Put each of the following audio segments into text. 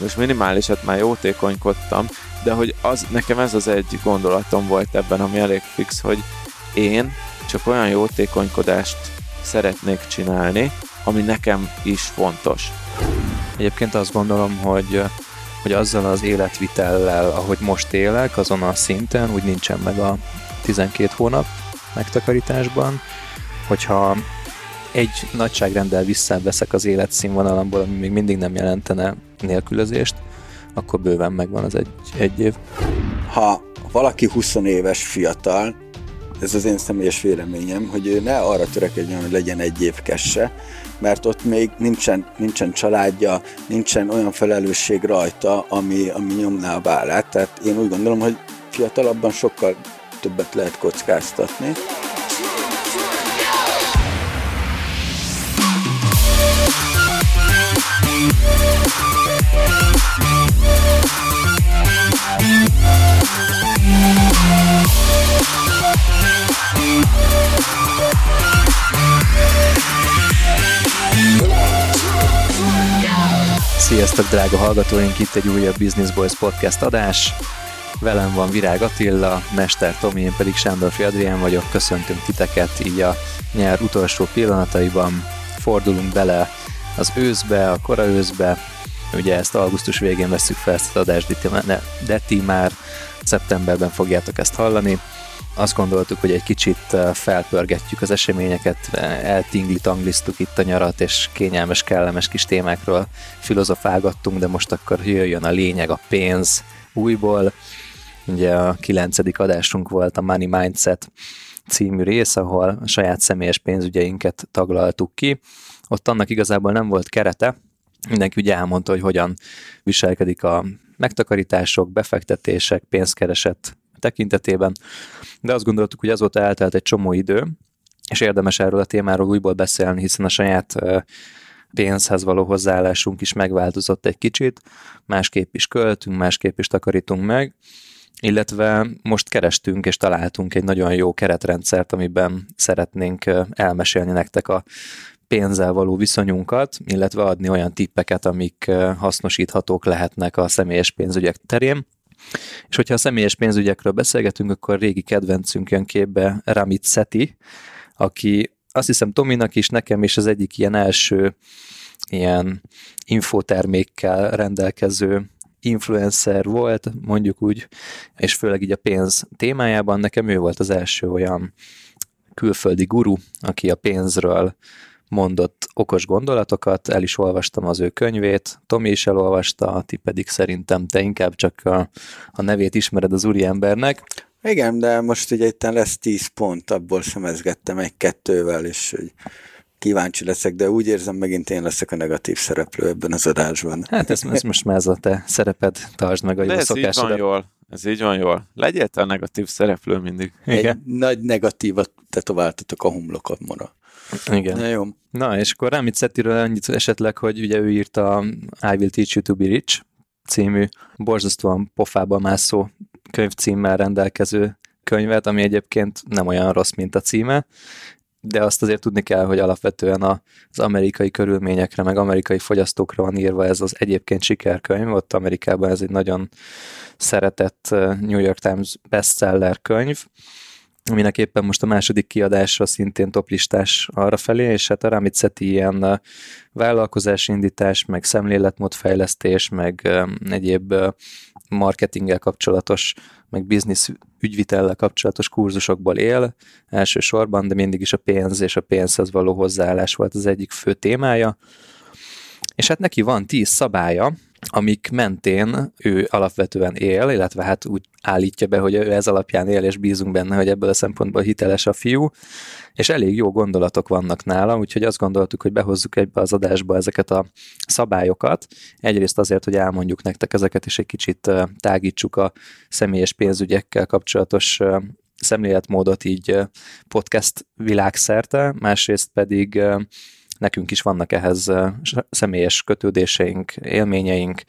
most minimálisat már jótékonykodtam, de hogy az, nekem ez az egy gondolatom volt ebben, ami elég fix, hogy én csak olyan jótékonykodást szeretnék csinálni, ami nekem is fontos. Egyébként azt gondolom, hogy hogy azzal az életvitellel, ahogy most élek, azon a szinten úgy nincsen meg a 12 hónap megtakarításban, hogyha egy nagyságrendel visszaveszek az életszínvonalamból, ami még mindig nem jelentene nélkülözést, akkor bőven megvan az egy, egy év. Ha valaki 20 éves fiatal, ez az én személyes véleményem, hogy ő ne arra törekedjen, hogy legyen egy év kesse, mert ott még nincsen, nincsen családja, nincsen olyan felelősség rajta, ami, ami nyomná a vállát. Tehát én úgy gondolom, hogy fiatalabban sokkal többet lehet kockáztatni. Sziasztok, drága hallgatóink! Itt egy újabb Business Boys podcast adás. Velem van Virág Attila, Mester Tomi, én pedig Sándorfi Adrián vagyok. Köszöntünk titeket így a nyár utolsó pillanataiban. Fordulunk bele az őszbe, a kora őszbe. Ugye ezt augusztus végén veszük fel ezt az adást, de ti már szeptemberben fogjátok ezt hallani azt gondoltuk, hogy egy kicsit felpörgetjük az eseményeket, eltingli-tangliztuk itt a nyarat, és kényelmes, kellemes kis témákról filozofálgattunk, de most akkor jöjjön a lényeg, a pénz újból. Ugye a kilencedik adásunk volt a Money Mindset című rész, ahol a saját személyes pénzügyeinket taglaltuk ki. Ott annak igazából nem volt kerete, mindenki ugye elmondta, hogy hogyan viselkedik a megtakarítások, befektetések, pénzkereset tekintetében, de azt gondoltuk, hogy azóta eltelt egy csomó idő, és érdemes erről a témáról újból beszélni, hiszen a saját pénzhez való hozzáállásunk is megváltozott egy kicsit, másképp is költünk, másképp is takarítunk meg, illetve most kerestünk és találtunk egy nagyon jó keretrendszert, amiben szeretnénk elmesélni nektek a pénzzel való viszonyunkat, illetve adni olyan tippeket, amik hasznosíthatók lehetnek a személyes pénzügyek terén. És hogyha a személyes pénzügyekről beszélgetünk, akkor régi kedvencünk jön képbe Ramit Seti, aki azt hiszem Tominak is, nekem is az egyik ilyen első ilyen infotermékkel rendelkező influencer volt, mondjuk úgy, és főleg így a pénz témájában nekem ő volt az első olyan külföldi guru, aki a pénzről mondott okos gondolatokat, el is olvastam az ő könyvét, Tomi is elolvasta, ti pedig szerintem te inkább csak a, a nevét ismered az úriembernek. Igen, de most ugye itt lesz 10 pont, abból szemezgettem egy-kettővel, és hogy kíváncsi leszek, de úgy érzem, megint én leszek a negatív szereplő ebben az adásban. Hát ez, ez most már ez a te szereped, tartsd meg a de jó ez így van jól. Ez így van jól. Legyél te a negatív szereplő mindig. Igen. Egy nagy negatívat tetováltatok a homlokomra. Igen. Na jó. Na, és akkor Ramit Setiről annyit esetleg, hogy ugye ő írta I Will Teach You to Be Rich című borzasztóan pofába mászó könyvcímmel rendelkező könyvet, ami egyébként nem olyan rossz, mint a címe, de azt azért tudni kell, hogy alapvetően az amerikai körülményekre, meg amerikai fogyasztókra van írva ez az egyébként sikerkönyv, ott Amerikában ez egy nagyon szeretett uh, New York Times bestseller könyv, aminek éppen most a második kiadásra szintén toplistás arra felé, és hát a Ramit Seti ilyen vállalkozásindítás, meg szemléletmódfejlesztés, meg egyéb marketinggel kapcsolatos, meg biznisz ügyvitellel kapcsolatos kurzusokból él elsősorban, de mindig is a pénz és a pénzhez való hozzáállás volt az egyik fő témája. És hát neki van tíz szabálya, amik mentén ő alapvetően él, illetve hát úgy állítja be, hogy ő ez alapján él, és bízunk benne, hogy ebből a szempontból hiteles a fiú, és elég jó gondolatok vannak nála, úgyhogy azt gondoltuk, hogy behozzuk egybe az adásba ezeket a szabályokat. Egyrészt azért, hogy elmondjuk nektek ezeket, és egy kicsit tágítsuk a személyes pénzügyekkel kapcsolatos szemléletmódot így podcast világszerte, másrészt pedig nekünk is vannak ehhez személyes kötődéseink, élményeink,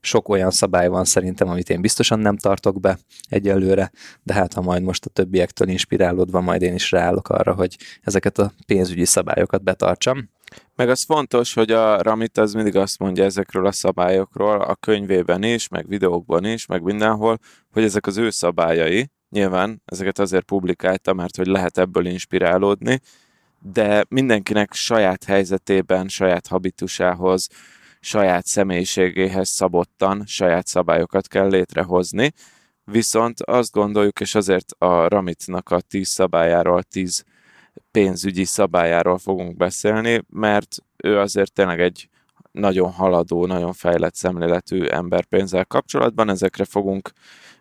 sok olyan szabály van szerintem, amit én biztosan nem tartok be egyelőre, de hát ha majd most a többiektől inspirálódva, majd én is ráállok arra, hogy ezeket a pénzügyi szabályokat betartsam. Meg az fontos, hogy a Ramit az mindig azt mondja ezekről a szabályokról, a könyvében is, meg videókban is, meg mindenhol, hogy ezek az ő szabályai, nyilván ezeket azért publikálta, mert hogy lehet ebből inspirálódni, de mindenkinek saját helyzetében, saját habitusához, saját személyiségéhez szabottan saját szabályokat kell létrehozni, viszont azt gondoljuk, és azért a Ramitnak a tíz szabályáról, tíz pénzügyi szabályáról fogunk beszélni, mert ő azért tényleg egy nagyon haladó, nagyon fejlett szemléletű ember pénzzel kapcsolatban. Ezekre fogunk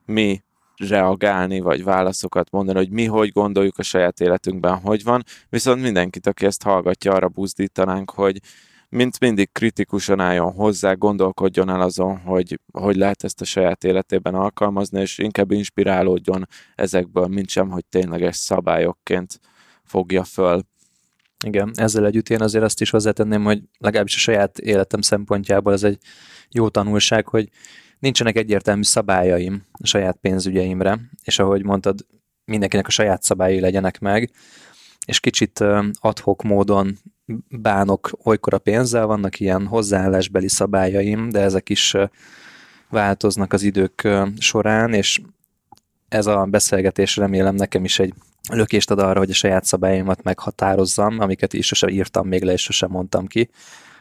mi reagálni, vagy válaszokat mondani, hogy mi hogy gondoljuk a saját életünkben, hogy van. Viszont mindenkit, aki ezt hallgatja, arra buzdítanánk, hogy mint mindig kritikusan álljon hozzá, gondolkodjon el azon, hogy hogy lehet ezt a saját életében alkalmazni, és inkább inspirálódjon ezekből, mint sem, hogy tényleges szabályokként fogja föl. Igen, ezzel együtt én azért azt is hozzátenném, hogy legalábbis a saját életem szempontjából ez egy jó tanulság, hogy nincsenek egyértelmű szabályaim a saját pénzügyeimre, és ahogy mondtad, mindenkinek a saját szabályai legyenek meg, és kicsit adhok módon bánok olykor a pénzzel, vannak ilyen hozzáállásbeli szabályaim, de ezek is változnak az idők során, és ez a beszélgetés remélem nekem is egy lökést ad arra, hogy a saját szabályaimat meghatározzam, amiket is sosem írtam még le, és sosem mondtam ki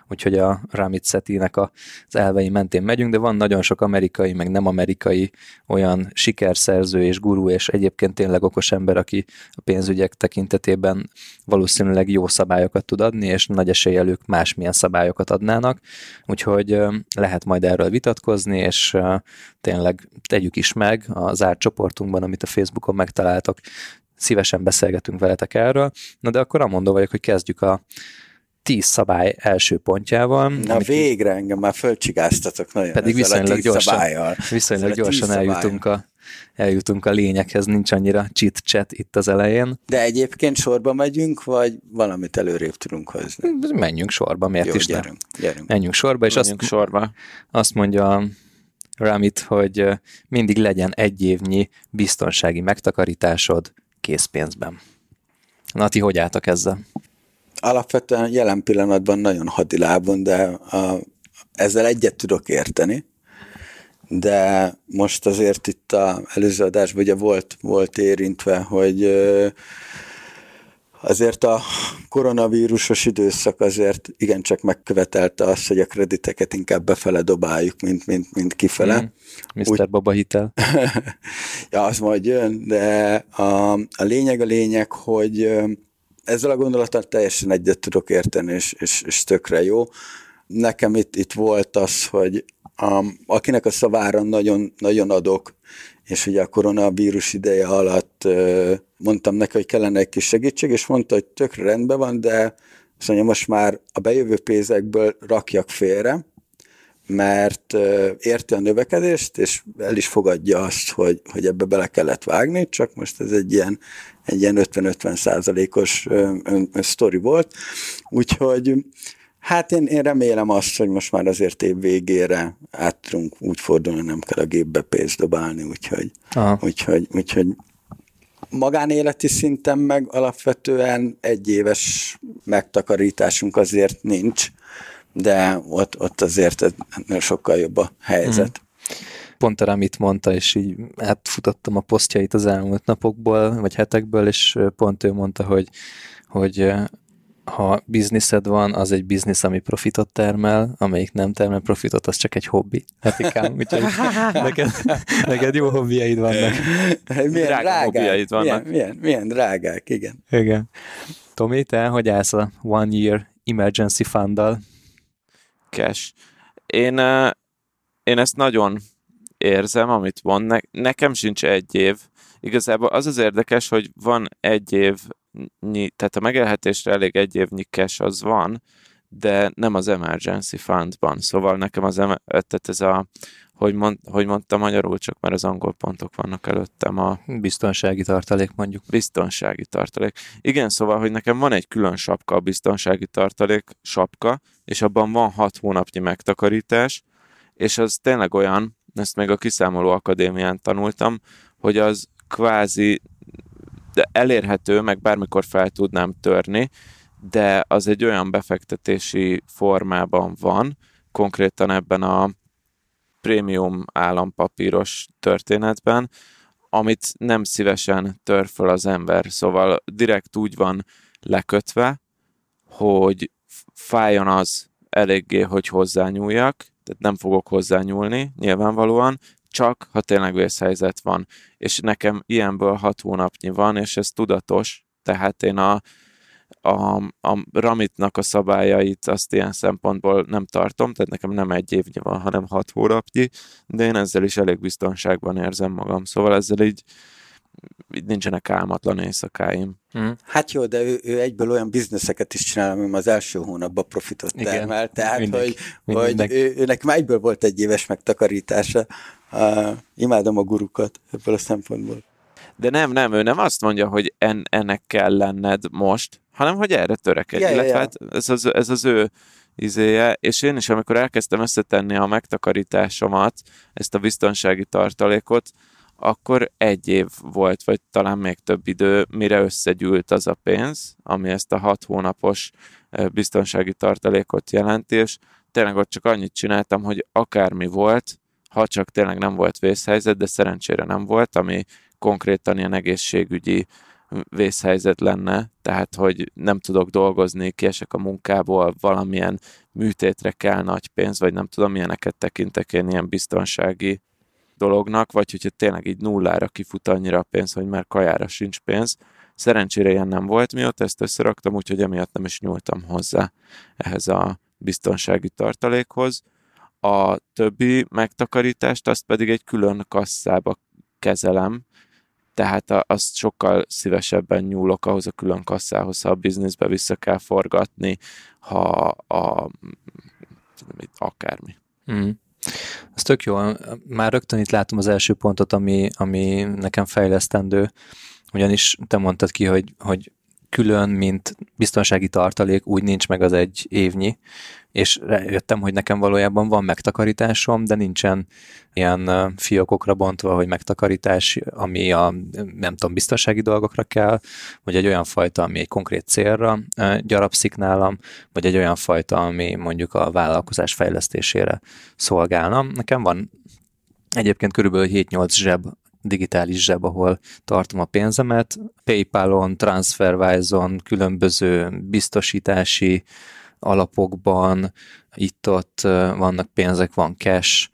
úgyhogy a Ramit Setinek az elvei mentén megyünk, de van nagyon sok amerikai, meg nem amerikai olyan sikerszerző és gurú, és egyébként tényleg okos ember, aki a pénzügyek tekintetében valószínűleg jó szabályokat tud adni, és nagy eséllyel ők másmilyen szabályokat adnának, úgyhogy lehet majd erről vitatkozni, és tényleg tegyük is meg az zárt csoportunkban, amit a Facebookon megtaláltok, szívesen beszélgetünk veletek erről. Na de akkor amondó vagyok, hogy kezdjük a tíz szabály első pontjával. Na végre így, engem már fölcsigáztatok nagyon Pedig viszonylag gyorsan, szabályjal. viszonylag gyorsan eljutunk a, eljutunk a lényekhez, nincs annyira chit-chat itt az elején. De egyébként sorba megyünk, vagy valamit előrébb tudunk hozni? Menjünk sorba, miért Jó, is gyerünk, ne? gyerünk. Menjünk sorba, és Menjünk azt, sorba. azt mondja Ramit, hogy mindig legyen egy évnyi biztonsági megtakarításod készpénzben. Nati, hogy álltak ezzel? Alapvetően jelen pillanatban nagyon hadilábon, de a, ezzel egyet tudok érteni, de most azért itt a előző adásban ugye volt, volt érintve, hogy azért a koronavírusos időszak azért igencsak megkövetelte azt, hogy a krediteket inkább befele dobáljuk, mint, mint, mint kifele. Mm, Mr. Úgy, Baba hitel. ja, az majd jön, de a, a lényeg a lényeg, hogy ezzel a gondolattal teljesen egyet tudok érteni, és, és, és tökre jó. Nekem itt, itt volt az, hogy a, akinek a szavára nagyon, nagyon adok, és ugye a koronavírus ideje alatt mondtam neki, hogy kellene egy kis segítség, és mondta, hogy tökre rendben van, de azt mondja, most már a bejövő pénzekből rakjak félre, mert érti a növekedést, és el is fogadja azt, hogy, hogy ebbe bele kellett vágni, csak most ez egy ilyen, egy ilyen 50-50 százalékos sztori volt. Úgyhogy hát én, én remélem azt, hogy most már azért év végére át tudunk úgy fordulni, nem kell a gépbe pénzt dobálni, úgyhogy, úgyhogy, úgyhogy magánéleti szinten meg alapvetően egy éves megtakarításunk azért nincs, de ott, ott azért sokkal jobb a helyzet. Mm. Pont erre, amit mondta, és így átfutottam a posztjait az elmúlt napokból, vagy hetekből, és pont ő mondta, hogy, hogy ha bizniszed van, az egy biznisz, ami profitot termel, amelyik nem termel profitot, az csak egy hobbi. Etikám, úgyhogy neked, neked jó hobbiaid vannak. Milyen Drága drágák, hobbiaid vannak. Milyen, milyen, milyen drágák, igen. Igen. Tomi, te hogy állsz a One Year Emergency Funddal? Cash. Én, én ezt nagyon érzem, amit mond. Ne, nekem sincs egy év. Igazából az az érdekes, hogy van egy év, tehát a megélhetésre elég egy évnyi cash az van, de nem az emergency fundban. Szóval nekem az, tehát ez a, hogy, mond, hogy mondtam magyarul, csak mert az angol pontok vannak előttem. A biztonsági tartalék mondjuk. Biztonsági tartalék. Igen, szóval, hogy nekem van egy külön sapka, a biztonsági tartalék sapka, és abban van hat hónapnyi megtakarítás, és az tényleg olyan, ezt még a kiszámoló akadémián tanultam, hogy az kvázi de elérhető, meg bármikor fel tudnám törni, de az egy olyan befektetési formában van, konkrétan ebben a prémium állampapíros történetben, amit nem szívesen tör föl az ember. Szóval direkt úgy van lekötve, hogy fájjon az eléggé, hogy hozzányúljak, tehát nem fogok hozzányúlni, nyilvánvalóan, csak ha tényleg vészhelyzet van. És nekem ilyenből hat hónapnyi van, és ez tudatos, tehát én a, a, a Ramitnak a szabályait azt ilyen szempontból nem tartom, tehát nekem nem egy évnyi van, hanem hat hónapnyi, de én ezzel is elég biztonságban érzem magam, szóval ezzel így, így nincsenek álmatlan éjszakáim. Hmm. Hát jó, de ő, ő egyből olyan bizniszeket is csinál, ami az első hónapban profitot termel, tehát mindig, hogy, mindig. hogy ő, őnek már egyből volt egy éves megtakarítása. Uh, imádom a gurukat ebből a szempontból. De nem, nem, ő nem azt mondja, hogy en, ennek kell lenned most, hanem hogy erre törekedj. Yeah, Illetve yeah. Hát ez, az, ez az ő izéje, és én is, amikor elkezdtem összetenni a megtakarításomat, ezt a biztonsági tartalékot, akkor egy év volt, vagy talán még több idő, mire összegyűlt az a pénz, ami ezt a hat hónapos biztonsági tartalékot jelenti, és tényleg ott csak annyit csináltam, hogy akármi volt, ha csak tényleg nem volt vészhelyzet, de szerencsére nem volt, ami konkrétan ilyen egészségügyi vészhelyzet lenne, tehát hogy nem tudok dolgozni, kiesek a munkából, valamilyen műtétre kell nagy pénz, vagy nem tudom, milyeneket tekintek én ilyen biztonsági dolognak, vagy hogyha tényleg így nullára kifut annyira a pénz, hogy már kajára sincs pénz. Szerencsére ilyen nem volt, mióta ezt összeraktam, úgyhogy emiatt nem is nyúltam hozzá ehhez a biztonsági tartalékhoz. A többi megtakarítást azt pedig egy külön kasszába kezelem, tehát azt sokkal szívesebben nyúlok ahhoz a külön kasszához, ha a bizniszbe vissza kell forgatni, ha a, mit, akármi. Mm. Ez tök jó. Már rögtön itt látom az első pontot, ami, ami nekem fejlesztendő, ugyanis te mondtad ki, hogy, hogy külön, mint biztonsági tartalék úgy nincs meg az egy évnyi, és rájöttem, hogy nekem valójában van megtakarításom, de nincsen ilyen fiókokra bontva, hogy megtakarítás, ami a nem tudom, biztonsági dolgokra kell, vagy egy olyan fajta, ami egy konkrét célra gyarapszik nálam, vagy egy olyan fajta, ami mondjuk a vállalkozás fejlesztésére szolgálna. Nekem van egyébként körülbelül 7-8 zseb digitális zseb, ahol tartom a pénzemet. PayPal-on, TransferWise-on, különböző biztosítási alapokban, itt-ott vannak pénzek, van cash,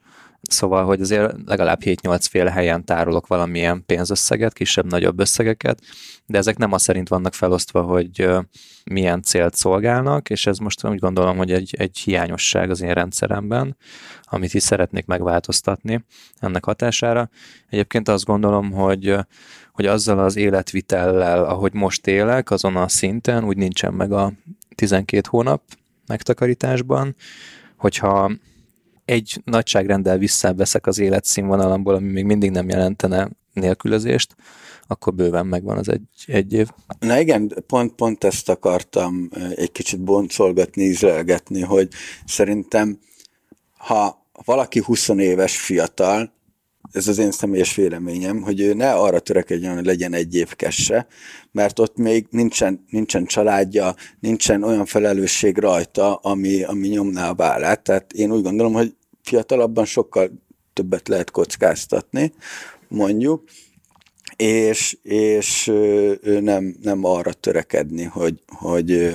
Szóval, hogy azért legalább 7-8 féle helyen tárolok valamilyen pénzösszeget, kisebb-nagyobb összegeket, de ezek nem az szerint vannak felosztva, hogy milyen célt szolgálnak, és ez most úgy gondolom, hogy egy, egy hiányosság az én rendszeremben, amit is szeretnék megváltoztatni ennek hatására. Egyébként azt gondolom, hogy, hogy azzal az életvitellel, ahogy most élek, azon a szinten úgy nincsen meg a 12 hónap megtakarításban, hogyha egy nagyságrenddel visszaveszek az életszínvonalamból, ami még mindig nem jelentene nélkülözést, akkor bőven megvan az egy, egy év. Na igen, pont, pont ezt akartam egy kicsit boncolgatni, ízlelgetni, hogy szerintem ha valaki 20 éves fiatal, ez az én személyes véleményem, hogy ő ne arra törekedjen, hogy legyen egy év kesse, mert ott még nincsen, nincsen családja, nincsen olyan felelősség rajta, ami, ami nyomná a vállát. Tehát én úgy gondolom, hogy fiatalabban sokkal többet lehet kockáztatni, mondjuk, és, és ő nem, nem arra törekedni, hogy, hogy,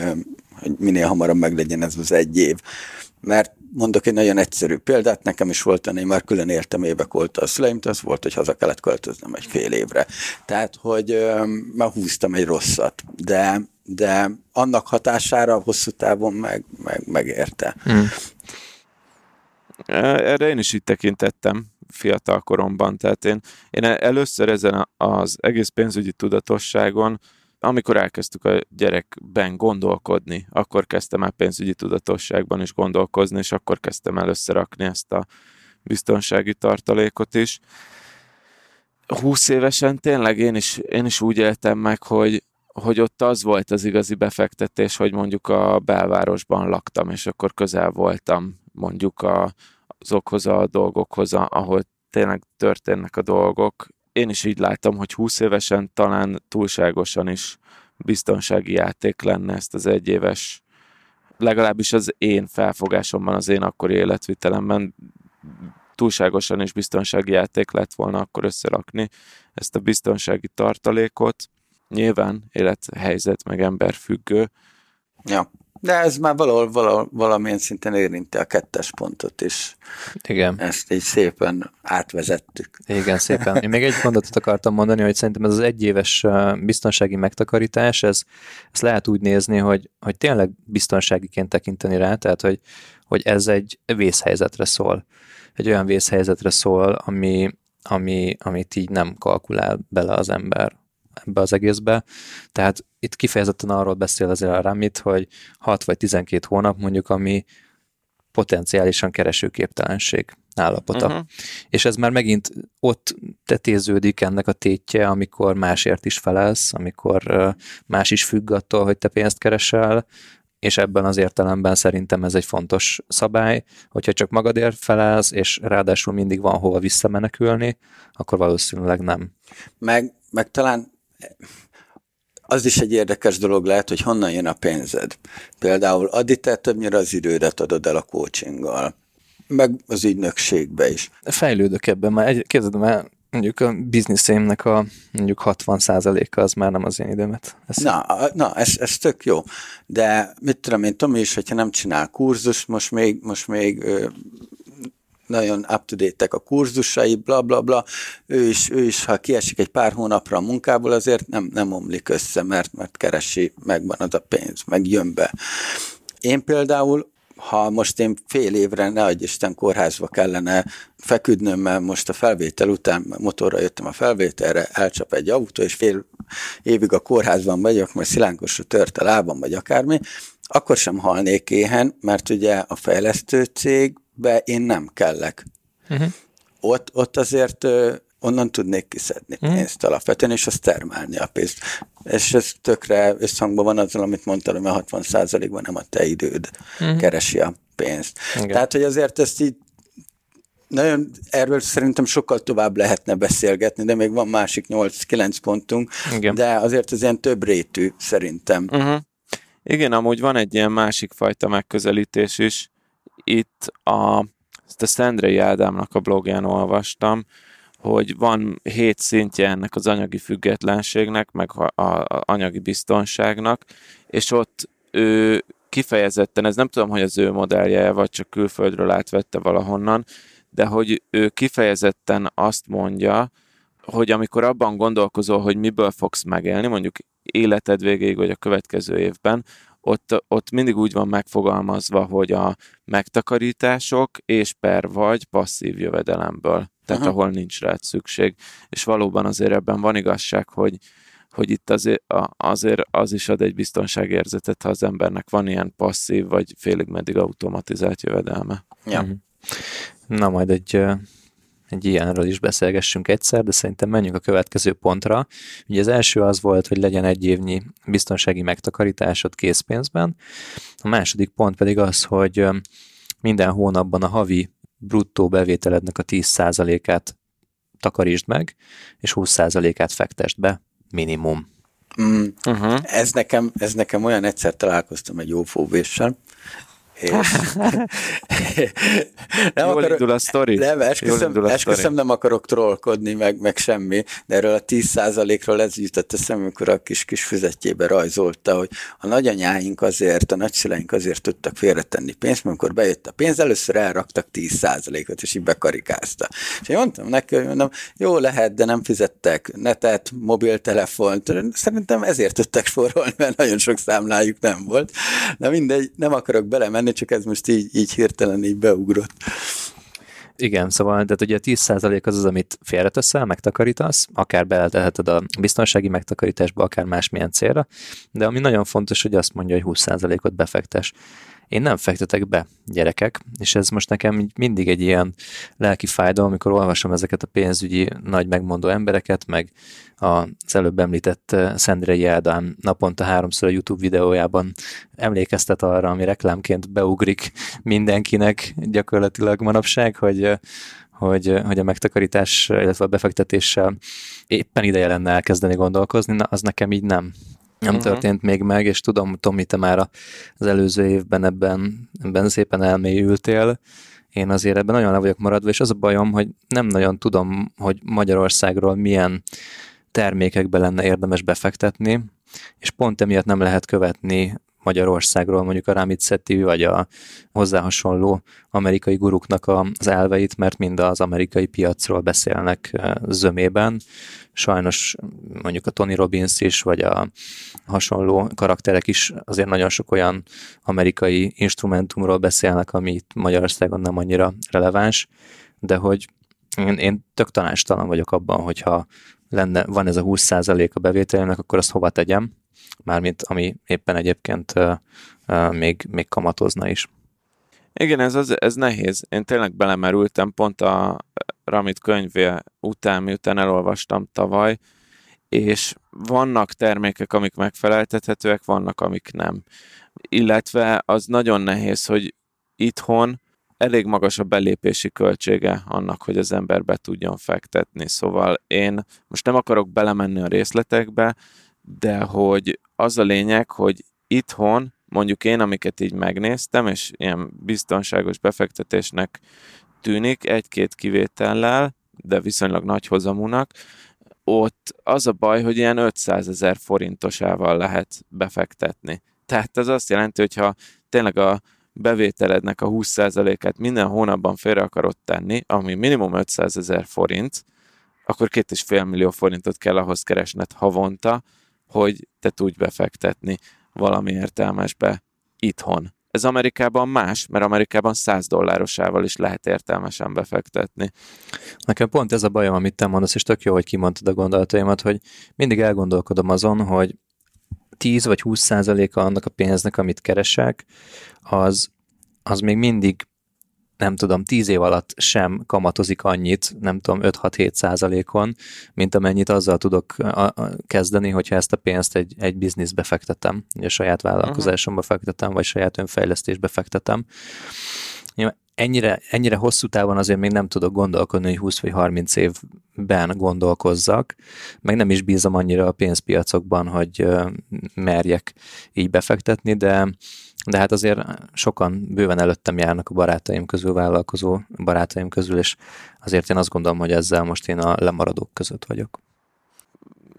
hogy minél hamarabb meglegyen ez az egy év. Mert mondok egy nagyon egyszerű példát, nekem is volt, én már külön éltem évek óta a szüleim, az volt, hogy haza kellett költöznem egy fél évre. Tehát, hogy már húztam egy rosszat, de, de annak hatására hosszú távon meg, meg, megérte. Hmm. Erre én is így tekintettem fiatal koromban, tehát én, én először ezen az egész pénzügyi tudatosságon amikor elkezdtük a gyerekben gondolkodni, akkor kezdtem el pénzügyi tudatosságban is gondolkozni, és akkor kezdtem el összerakni ezt a biztonsági tartalékot is. 20 évesen tényleg én is, én is úgy éltem meg, hogy, hogy ott az volt az igazi befektetés, hogy mondjuk a belvárosban laktam, és akkor közel voltam mondjuk a, azokhoz a dolgokhoz, ahol tényleg történnek a dolgok, én is így láttam, hogy 20 évesen talán túlságosan is biztonsági játék lenne ezt az egyéves, legalábbis az én felfogásomban, az én akkori életvitelemben túlságosan is biztonsági játék lett volna akkor összerakni ezt a biztonsági tartalékot. Nyilván élethelyzet meg ember függő. Ja. De ez már valahol, valahol valamilyen szinten érinti a kettes pontot is. Igen. Ezt így szépen átvezettük. Igen, szépen. Én még egy mondatot akartam mondani, hogy szerintem ez az egyéves biztonsági megtakarítás, ez, ez lehet úgy nézni, hogy, hogy tényleg biztonságiként tekinteni rá, tehát hogy, hogy ez egy vészhelyzetre szól. Egy olyan vészhelyzetre szól, ami, ami, amit így nem kalkulál bele az ember ebbe az egészbe. Tehát itt kifejezetten arról beszél azért a Ramit, hogy 6 vagy 12 hónap mondjuk, ami potenciálisan keresőképtelenség állapota. Uh-huh. És ez már megint ott tetéződik ennek a tétje, amikor másért is felelsz, amikor más is függ attól, hogy te pénzt keresel, és ebben az értelemben szerintem ez egy fontos szabály, hogyha csak magadért felelsz, és ráadásul mindig van hova visszamenekülni, akkor valószínűleg nem. Meg, meg talán az is egy érdekes dolog lehet, hogy honnan jön a pénzed. Például Adi, te többnyire az idődet adod el a coachinggal, meg az ügynökségbe is. Fejlődök ebben, már egy, képzeld el, mondjuk a bizniszémnek a mondjuk 60%-a az már nem az én időmet. Ez na, na ez, ez tök jó. De mit tudom én, Tomi is, hogyha nem csinál kurzus, most még, most még nagyon up to date a kurzusai, bla bla bla, ő is, ő is, ha kiesik egy pár hónapra a munkából, azért nem, nem omlik össze, mert, mert keresi, megvan az a pénz, meg jön be. Én például ha most én fél évre, ne adj Isten, kórházba kellene feküdnöm, mert most a felvétel után motorra jöttem a felvételre, elcsap egy autó, és fél évig a kórházban vagyok, mert szilánkosra tört a lábam, vagy akármi, akkor sem halnék éhen, mert ugye a fejlesztő cégbe én nem kellek. Uh-huh. Ott, ott azért onnan tudnék kiszedni uh-huh. pénzt alapvetően, és azt termelni a pénzt. És ez tökre összhangban van azzal, amit mondtam, hogy a 60% ban nem a te időd uh-huh. keresi a pénzt. Igen. Tehát, hogy azért ezt így nagyon erről szerintem sokkal tovább lehetne beszélgetni, de még van másik 8-9 pontunk, Igen. de azért ez ilyen több rétű szerintem. Uh-huh. Igen, amúgy van egy ilyen másik fajta megközelítés is. Itt a, ezt a Szendrei Ádámnak a blogján olvastam, hogy van hét szintje ennek az anyagi függetlenségnek, meg a, a, a anyagi biztonságnak, és ott ő kifejezetten, ez nem tudom, hogy az ő modellje, vagy csak külföldről átvette valahonnan, de hogy ő kifejezetten azt mondja, hogy amikor abban gondolkozol, hogy miből fogsz megélni, mondjuk életed végéig, vagy a következő évben, ott, ott mindig úgy van megfogalmazva, hogy a megtakarítások és per vagy passzív jövedelemből, tehát Aha. ahol nincs rá szükség. És valóban azért ebben van igazság, hogy, hogy itt azért, azért az is ad egy biztonságérzetet, ha az embernek van ilyen passzív, vagy félig meddig automatizált jövedelme. Ja. Mhm. Na, majd egy egy ilyenről is beszélgessünk egyszer, de szerintem menjünk a következő pontra. Ugye az első az volt, hogy legyen egy évnyi biztonsági megtakarításod készpénzben. A második pont pedig az, hogy minden hónapban a havi bruttó bevételednek a 10%-át takarítsd meg, és 20%-át fektest be, minimum. Mm, uh-huh. ez, nekem, ez nekem olyan egyszer találkoztam egy jó fóvéssel, és nem Jól akarok, indul a sztori. Nem, esküszöm, a esküszöm nem akarok trollkodni, meg, meg semmi, de erről a 10%-ról ez jutott eszembe, amikor a kis kis füzetjébe rajzolta, hogy a nagyanyáink azért, a nagyszüleink azért tudtak félretenni pénzt, mert amikor bejött a pénz, először elraktak 10%-ot, és így bekarikázta. És én mondtam neki, hogy mondom, jó lehet, de nem fizettek netet, mobiltelefont, szerintem ezért tudtak forrolni, mert nagyon sok számlájuk nem volt. De mindegy, nem akarok belemenni, lenni, csak ez most így, így hirtelen így beugrott. Igen, szóval tehát ugye a 10% az az, amit félreteszel, megtakarítasz, akár beleteheted a biztonsági megtakarításba, akár másmilyen célra, de ami nagyon fontos, hogy azt mondja, hogy 20%-ot befektes. Én nem fektetek be, gyerekek, és ez most nekem mindig egy ilyen lelki fájdalom, amikor olvasom ezeket a pénzügyi nagy megmondó embereket, meg az előbb említett eh, Szendrei Ádám naponta háromszor a YouTube videójában emlékeztet arra, ami reklámként beugrik mindenkinek gyakorlatilag manapság, hogy eh, hogy, eh, hogy a megtakarítás, illetve a befektetéssel éppen ideje lenne elkezdeni gondolkozni, na az nekem így nem. Nem uh-huh. történt még meg, és tudom, Tomi, te már az előző évben ebben, ebben szépen elmélyültél, én azért ebben nagyon le vagyok maradva, és az a bajom, hogy nem nagyon tudom, hogy Magyarországról milyen termékekbe lenne érdemes befektetni, és pont emiatt nem lehet követni Magyarországról mondjuk a Ramit Sethi vagy a hozzá hasonló amerikai guruknak az elveit, mert mind az amerikai piacról beszélnek zömében. Sajnos mondjuk a Tony Robbins is, vagy a hasonló karakterek is azért nagyon sok olyan amerikai instrumentumról beszélnek, ami itt Magyarországon nem annyira releváns, de hogy én, én tök tanástalan vagyok abban, hogyha lenne, van ez a 20% a bevételének, akkor azt hova tegyem, mármint ami éppen egyébként uh, uh, még, még kamatozna is. Igen, ez, az, ez nehéz. Én tényleg belemerültem pont a Ramit könyvé után, miután elolvastam tavaly, és vannak termékek, amik megfeleltethetőek, vannak, amik nem. Illetve az nagyon nehéz, hogy itthon elég magas a belépési költsége annak, hogy az ember be tudjon fektetni. Szóval én most nem akarok belemenni a részletekbe, de hogy az a lényeg, hogy itthon mondjuk én, amiket így megnéztem, és ilyen biztonságos befektetésnek tűnik, egy-két kivétellel, de viszonylag nagy hozamúnak, ott az a baj, hogy ilyen 500 ezer forintosával lehet befektetni. Tehát ez azt jelenti, hogy ha tényleg a bevételednek a 20%-át minden hónapban félre akarod tenni, ami minimum 500 ezer forint, akkor két és fél millió forintot kell ahhoz keresned havonta, hogy te tudj befektetni valami értelmesbe itthon. Ez Amerikában más, mert Amerikában 100 dollárosával is lehet értelmesen befektetni. Nekem pont ez a bajom, amit te mondasz, és tök jó, hogy kimondtad a gondolataimat, hogy mindig elgondolkodom azon, hogy 10 vagy 20 százaléka annak a pénznek, amit keresek, az, az még mindig nem tudom, tíz év alatt sem kamatozik annyit, nem tudom, 5-6-7 százalékon, mint amennyit azzal tudok kezdeni, hogyha ezt a pénzt egy, egy bizniszbe fektetem, a saját vállalkozásomba fektetem, vagy saját önfejlesztésbe fektetem. Ennyire, ennyire hosszú távon azért még nem tudok gondolkodni, hogy 20 vagy 30 évben gondolkozzak, meg nem is bízom annyira a pénzpiacokban, hogy merjek így befektetni, de de hát azért sokan bőven előttem járnak a barátaim közül, vállalkozó barátaim közül, és azért én azt gondolom, hogy ezzel most én a lemaradók között vagyok.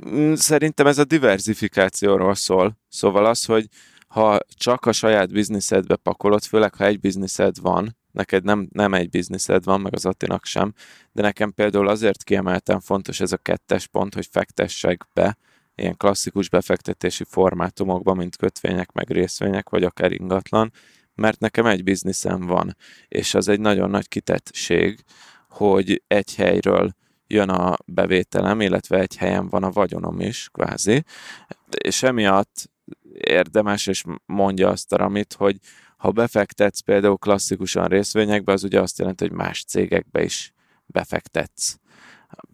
Mm, szerintem ez a diversifikációról szól. Szóval az, hogy ha csak a saját bizniszedbe pakolod, főleg ha egy bizniszed van, neked nem, nem egy bizniszed van, meg az Attinak sem, de nekem például azért kiemeltem fontos ez a kettes pont, hogy fektessek be, ilyen klasszikus befektetési formátumokban, mint kötvények, meg részvények, vagy akár ingatlan, mert nekem egy bizniszem van, és az egy nagyon nagy kitettség, hogy egy helyről jön a bevételem, illetve egy helyen van a vagyonom is, kvázi, és emiatt érdemes, és mondja azt a Ramit, hogy ha befektetsz például klasszikusan részvényekbe, az ugye azt jelenti, hogy más cégekbe is befektetsz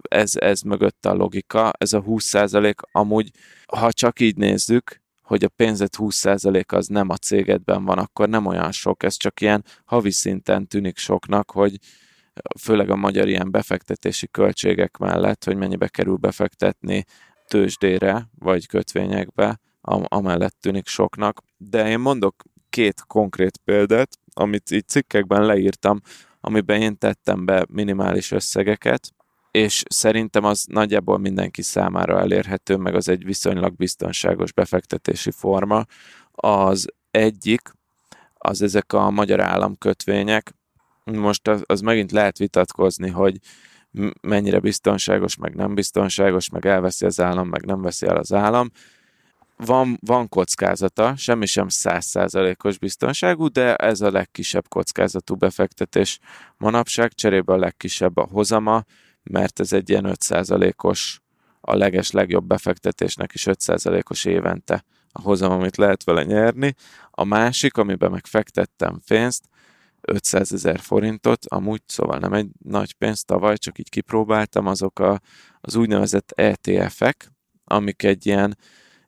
ez, ez mögött a logika, ez a 20% amúgy, ha csak így nézzük, hogy a pénzet 20% az nem a cégedben van, akkor nem olyan sok, ez csak ilyen havi szinten tűnik soknak, hogy főleg a magyar ilyen befektetési költségek mellett, hogy mennyibe kerül befektetni tőzsdére vagy kötvényekbe, am- amellett tűnik soknak. De én mondok két konkrét példát, amit így cikkekben leírtam, amiben én tettem be minimális összegeket, és szerintem az nagyjából mindenki számára elérhető, meg az egy viszonylag biztonságos befektetési forma. Az egyik, az ezek a magyar államkötvények. Most az, az megint lehet vitatkozni, hogy mennyire biztonságos, meg nem biztonságos, meg elveszi az állam, meg nem veszi el az állam. Van, van kockázata, semmi sem százszázalékos biztonságú, de ez a legkisebb kockázatú befektetés manapság, cserébe a legkisebb a hozama, mert ez egy ilyen 5%-os, a leges legjobb befektetésnek is 5%-os évente a hozam, amit lehet vele nyerni. A másik, amiben megfektettem pénzt, 500 ezer forintot, amúgy szóval nem egy nagy pénz, tavaly csak így kipróbáltam, azok a, az úgynevezett ETF-ek, amik egy ilyen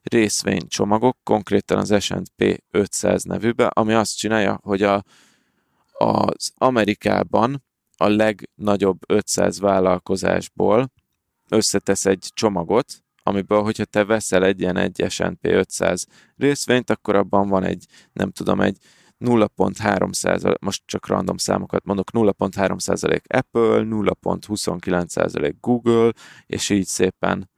részvénycsomagok, konkrétan az S&P 500 nevűbe, ami azt csinálja, hogy a, az Amerikában a legnagyobb 500 vállalkozásból összetesz egy csomagot, amiből, hogyha te veszel egy ilyen egy S&P 500 részvényt, akkor abban van egy, nem tudom, egy 0.3% most csak random számokat mondok, 0.3% Apple, 0.29% Google, és így szépen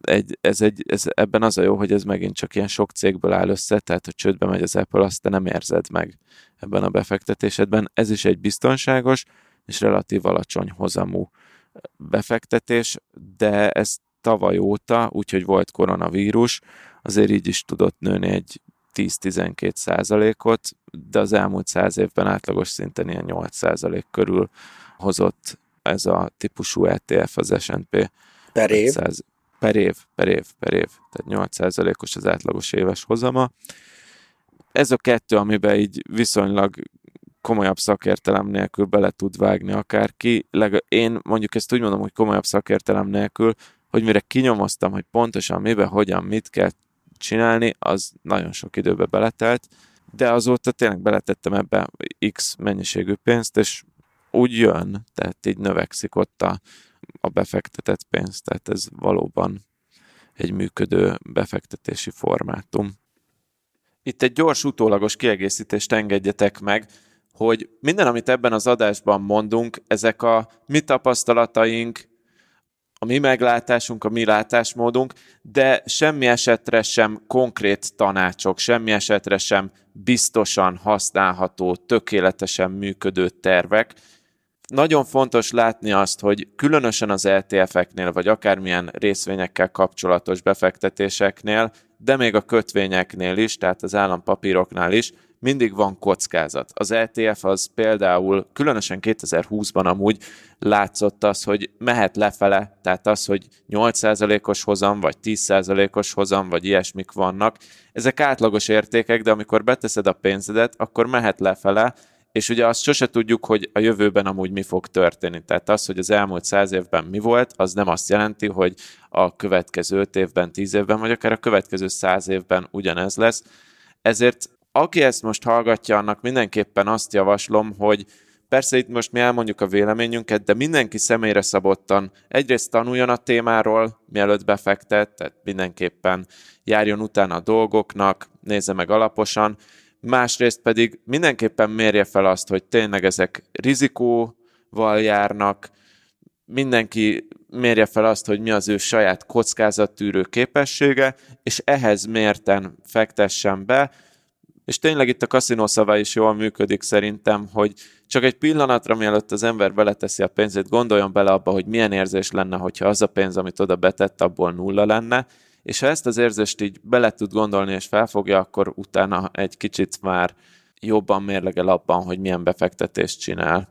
egy, ez egy, ez, ebben az a jó, hogy ez megint csak ilyen sok cégből áll össze, tehát ha csődbe megy az Apple, azt te nem érzed meg ebben a befektetésedben. Ez is egy biztonságos és relatív alacsony hozamú befektetés, de ez tavaly óta, úgyhogy volt koronavírus, azért így is tudott nőni egy 10-12 százalékot, de az elmúlt száz évben átlagos szinten ilyen 8 százalék körül hozott ez a típusú ETF az S&P. Per év? 500, per év, per év, per év. Tehát 8%-os az átlagos éves hozama. Ez a kettő, amiben így viszonylag komolyabb szakértelem nélkül bele tud vágni akárki. Én mondjuk ezt úgy mondom, hogy komolyabb szakértelem nélkül, hogy mire kinyomoztam, hogy pontosan miben, hogyan, mit kell csinálni, az nagyon sok időbe beletelt, de azóta tényleg beletettem ebbe X mennyiségű pénzt, és úgy jön, tehát így növekszik ott a, a befektetett pénz, tehát ez valóban egy működő befektetési formátum. Itt egy gyors utólagos kiegészítést engedjetek meg, hogy minden, amit ebben az adásban mondunk, ezek a mi tapasztalataink, a mi meglátásunk, a mi látásmódunk, de semmi esetre sem konkrét tanácsok, semmi esetre sem biztosan használható, tökéletesen működő tervek, nagyon fontos látni azt, hogy különösen az ETF-eknél, vagy akármilyen részvényekkel kapcsolatos befektetéseknél, de még a kötvényeknél is, tehát az állampapíroknál is, mindig van kockázat. Az ETF az például, különösen 2020-ban amúgy látszott az, hogy mehet lefele, tehát az, hogy 8%-os hozam, vagy 10%-os hozam, vagy ilyesmik vannak. Ezek átlagos értékek, de amikor beteszed a pénzedet, akkor mehet lefele, és ugye azt sose tudjuk, hogy a jövőben amúgy mi fog történni. Tehát az, hogy az elmúlt száz évben mi volt, az nem azt jelenti, hogy a következő öt évben, tíz évben, vagy akár a következő száz évben ugyanez lesz. Ezért aki ezt most hallgatja, annak mindenképpen azt javaslom, hogy persze itt most mi elmondjuk a véleményünket, de mindenki személyre szabottan egyrészt tanuljon a témáról, mielőtt befektet, tehát mindenképpen járjon utána a dolgoknak, nézze meg alaposan, másrészt pedig mindenképpen mérje fel azt, hogy tényleg ezek rizikóval járnak, mindenki mérje fel azt, hogy mi az ő saját kockázattűrő képessége, és ehhez mérten fektessen be, és tényleg itt a kaszinó szava is jól működik szerintem, hogy csak egy pillanatra, mielőtt az ember beleteszi a pénzét, gondoljon bele abba, hogy milyen érzés lenne, hogyha az a pénz, amit oda betett, abból nulla lenne, és ha ezt az érzést így bele tud gondolni és felfogja, akkor utána egy kicsit már jobban mérlegel abban, hogy milyen befektetést csinál.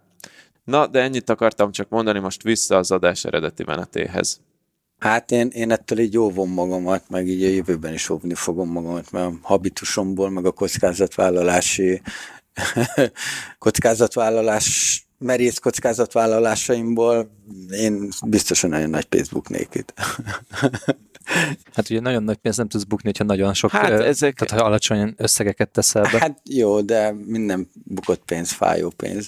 Na, de ennyit akartam csak mondani most vissza az adás eredeti menetéhez. Hát én, én ettől így óvom magamat, meg így a jövőben is óvni fogom magamat, mert a habitusomból, meg a kockázatvállalási kockázatvállalás merész kockázatvállalásaimból én biztosan nagyon nagy Facebook nékit. Hát ugye nagyon nagy pénzt nem tudsz bukni, hogyha nagyon sok, hát ezek... tehát ha alacsony összegeket teszel be. Hát jó, de minden bukott pénz, fájó pénz.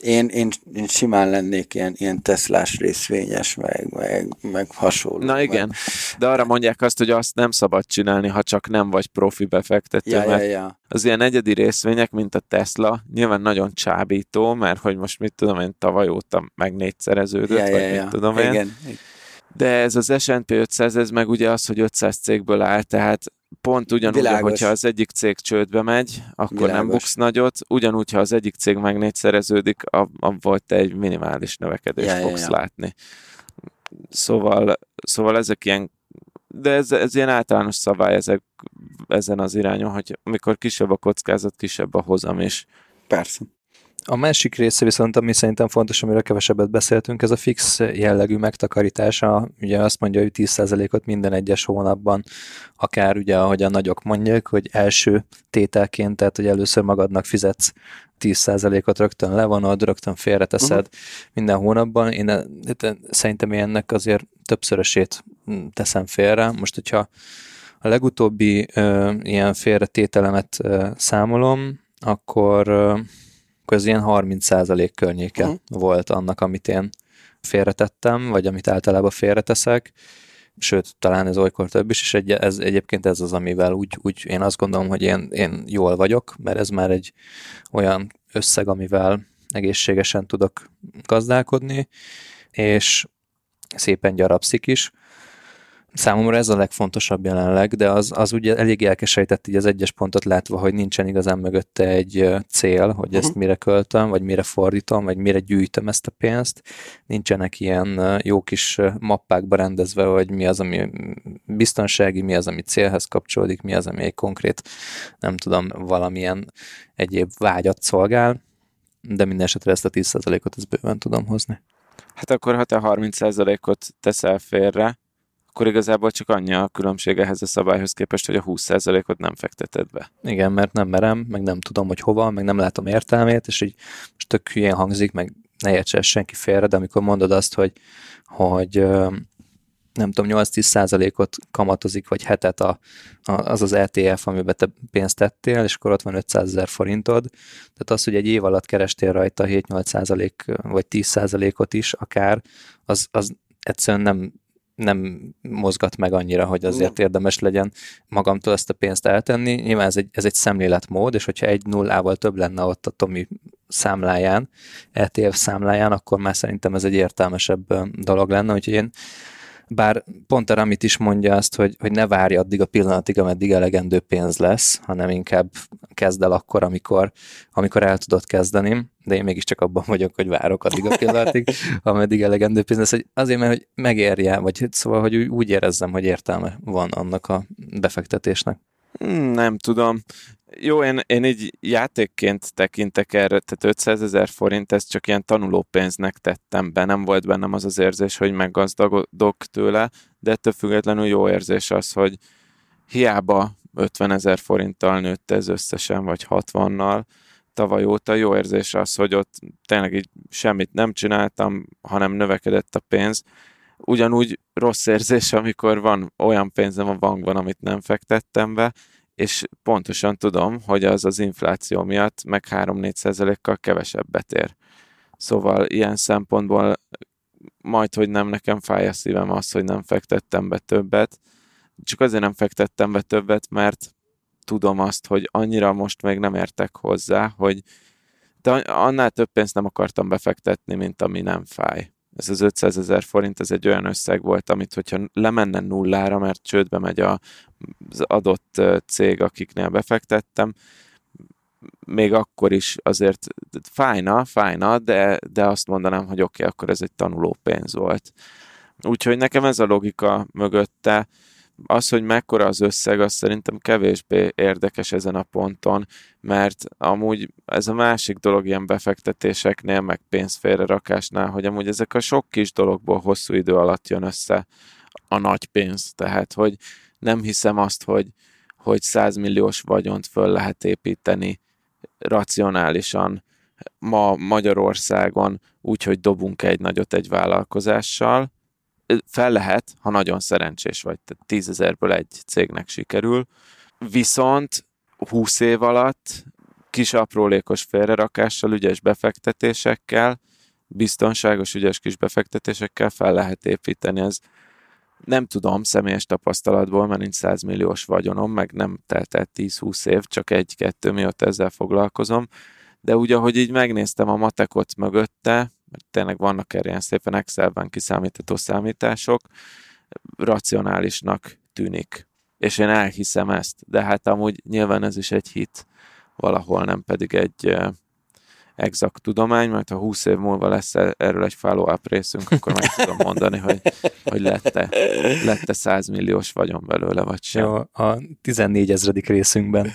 Én, én, én simán lennék ilyen, ilyen Teslás részvényes, meg, meg, meg hasonló. Na igen, meg. de arra mondják azt, hogy azt nem szabad csinálni, ha csak nem vagy profi befektető, Ja, ja, mert ja. az ilyen egyedi részvények, mint a Tesla, nyilván nagyon csábító, mert hogy most mit tudom én, tavaly óta meg négyszereződött, Ja, vagy ja, mit ja. tudom én. Igen. De ez az S&P 500, ez meg ugye az, hogy 500 cégből áll, tehát pont ugyanúgy, Világos. hogyha az egyik cég csődbe megy, akkor nem Világos. buksz nagyot, ugyanúgy, ha az egyik cég meg négyszereződik, abból te egy minimális növekedést Ja, ja, fogsz ja. látni. Szóval, szóval ezek ilyen, de ez, ez ilyen általános szabály ezek, ezen az irányon, hogy amikor kisebb a kockázat, kisebb a hozam is. Persze. A másik része viszont, ami szerintem fontos, amiről kevesebbet beszéltünk, ez a fix jellegű megtakarítása. Ugye azt mondja, hogy 10%-ot minden egyes hónapban, akár ugye, ahogy a nagyok mondják, hogy első tételként, tehát hogy először magadnak fizetsz 10%-ot rögtön levonod, rögtön félreteszed uh-huh. minden hónapban. Én hát, szerintem ennek azért többszörösét mm, teszem félre. Most, hogyha a legutóbbi ö, ilyen félretételemet ö, számolom, akkor ö, akkor ez ilyen 30% környéke uh-huh. volt annak, amit én félretettem, vagy amit általában félreteszek, sőt, talán ez olykor több is, és egy, ez, egyébként ez az, amivel úgy, úgy én azt gondolom, hogy én, én jól vagyok, mert ez már egy olyan összeg, amivel egészségesen tudok gazdálkodni, és szépen gyarapszik is. Számomra ez a legfontosabb jelenleg, de az, az ugye elég elkeserített így az egyes pontot látva, hogy nincsen igazán mögötte egy cél, hogy ezt uh-huh. mire költöm, vagy mire fordítom, vagy mire gyűjtöm ezt a pénzt. Nincsenek ilyen jó kis mappákba rendezve, hogy mi az, ami biztonsági, mi az, ami célhez kapcsolódik, mi az, ami egy konkrét, nem tudom, valamilyen egyéb vágyat szolgál, de minden esetre ezt a 10%-ot ezt bőven tudom hozni. Hát akkor, ha te 30%-ot teszel félre, akkor igazából csak annyi a különbség ehhez a szabályhoz képest, hogy a 20%-ot nem fekteted be. Igen, mert nem merem, meg nem tudom, hogy hova, meg nem látom értelmét, és így most tök hülyén hangzik, meg ne értse senki félre, de amikor mondod azt, hogy, hogy nem tudom, 8-10 százalékot kamatozik, vagy hetet a, a, az az ETF, amiben te pénzt tettél, és akkor ott van 500 ezer forintod. Tehát az, hogy egy év alatt kerestél rajta 7-8 százalék, vagy 10 százalékot is akár, az, az egyszerűen nem, nem mozgat meg annyira, hogy azért nem. érdemes legyen magamtól ezt a pénzt eltenni. Nyilván ez egy, ez egy szemléletmód, és hogyha egy nullával több lenne ott a Tomi számláján, ETF számláján, akkor már szerintem ez egy értelmesebb dolog lenne, úgyhogy én bár pont a Ramit is mondja azt, hogy, hogy ne várj addig a pillanatig, ameddig elegendő pénz lesz, hanem inkább kezd el akkor, amikor, amikor el tudod kezdeni, de én mégiscsak abban vagyok, hogy várok addig a pillanatig, ameddig elegendő pénz lesz, hogy azért, mert hogy megérje, vagy szóval, hogy úgy érezzem, hogy értelme van annak a befektetésnek. Hmm, nem tudom. Jó, én, én így játékként tekintek erre, tehát 500 ezer forint, ezt csak ilyen tanulópénznek tettem be, nem volt bennem az az érzés, hogy meggazdagodok tőle, de ettől függetlenül jó érzés az, hogy hiába 50 ezer forinttal nőtt ez összesen, vagy 60-nal, tavaly óta jó érzés az, hogy ott tényleg így semmit nem csináltam, hanem növekedett a pénz. Ugyanúgy rossz érzés, amikor van olyan pénzem a bankban, amit nem fektettem be, és pontosan tudom, hogy az az infláció miatt meg 3-4 százalékkal kevesebbet ér. Szóval ilyen szempontból majd, hogy nem nekem fáj a szívem az, hogy nem fektettem be többet, csak azért nem fektettem be többet, mert tudom azt, hogy annyira most még nem értek hozzá, hogy de annál több pénzt nem akartam befektetni, mint ami nem fáj. Ez az 500 ezer forint, ez egy olyan összeg volt, amit hogyha lemenne nullára, mert csődbe megy a, az adott cég, akiknél befektettem, még akkor is azért fájna, fájna, de, de azt mondanám, hogy oké, okay, akkor ez egy tanuló pénz volt. Úgyhogy nekem ez a logika mögötte, az, hogy mekkora az összeg, az szerintem kevésbé érdekes ezen a ponton, mert amúgy ez a másik dolog ilyen befektetéseknél, meg pénzfélrerakásnál, hogy amúgy ezek a sok kis dologból hosszú idő alatt jön össze a nagy pénz. Tehát, hogy nem hiszem azt, hogy, hogy 100 milliós vagyont föl lehet építeni racionálisan ma Magyarországon úgy, hogy dobunk egy nagyot egy vállalkozással, fel lehet, ha nagyon szerencsés vagy, tehát tízezerből egy cégnek sikerül, viszont 20 év alatt kis aprólékos félrerakással, ügyes befektetésekkel, biztonságos, ügyes kis befektetésekkel fel lehet építeni. Ez nem tudom személyes tapasztalatból, mert nincs 100 milliós vagyonom, meg nem telt el 10-20 év, csak egy-kettő miatt ezzel foglalkozom, de úgy, ahogy így megnéztem a matekot mögötte, mert tényleg vannak erre ilyen szépen Excelben kiszámítható számítások, racionálisnak tűnik. És én elhiszem ezt, de hát amúgy nyilván ez is egy hit valahol, nem pedig egy exakt tudomány, mert ha 20 év múlva lesz e- erről egy follow-up részünk, akkor meg tudom mondani, hogy, hogy lette, lette 100 milliós vagyon belőle, vagy sem. Jó, a 14 ezredik részünkben.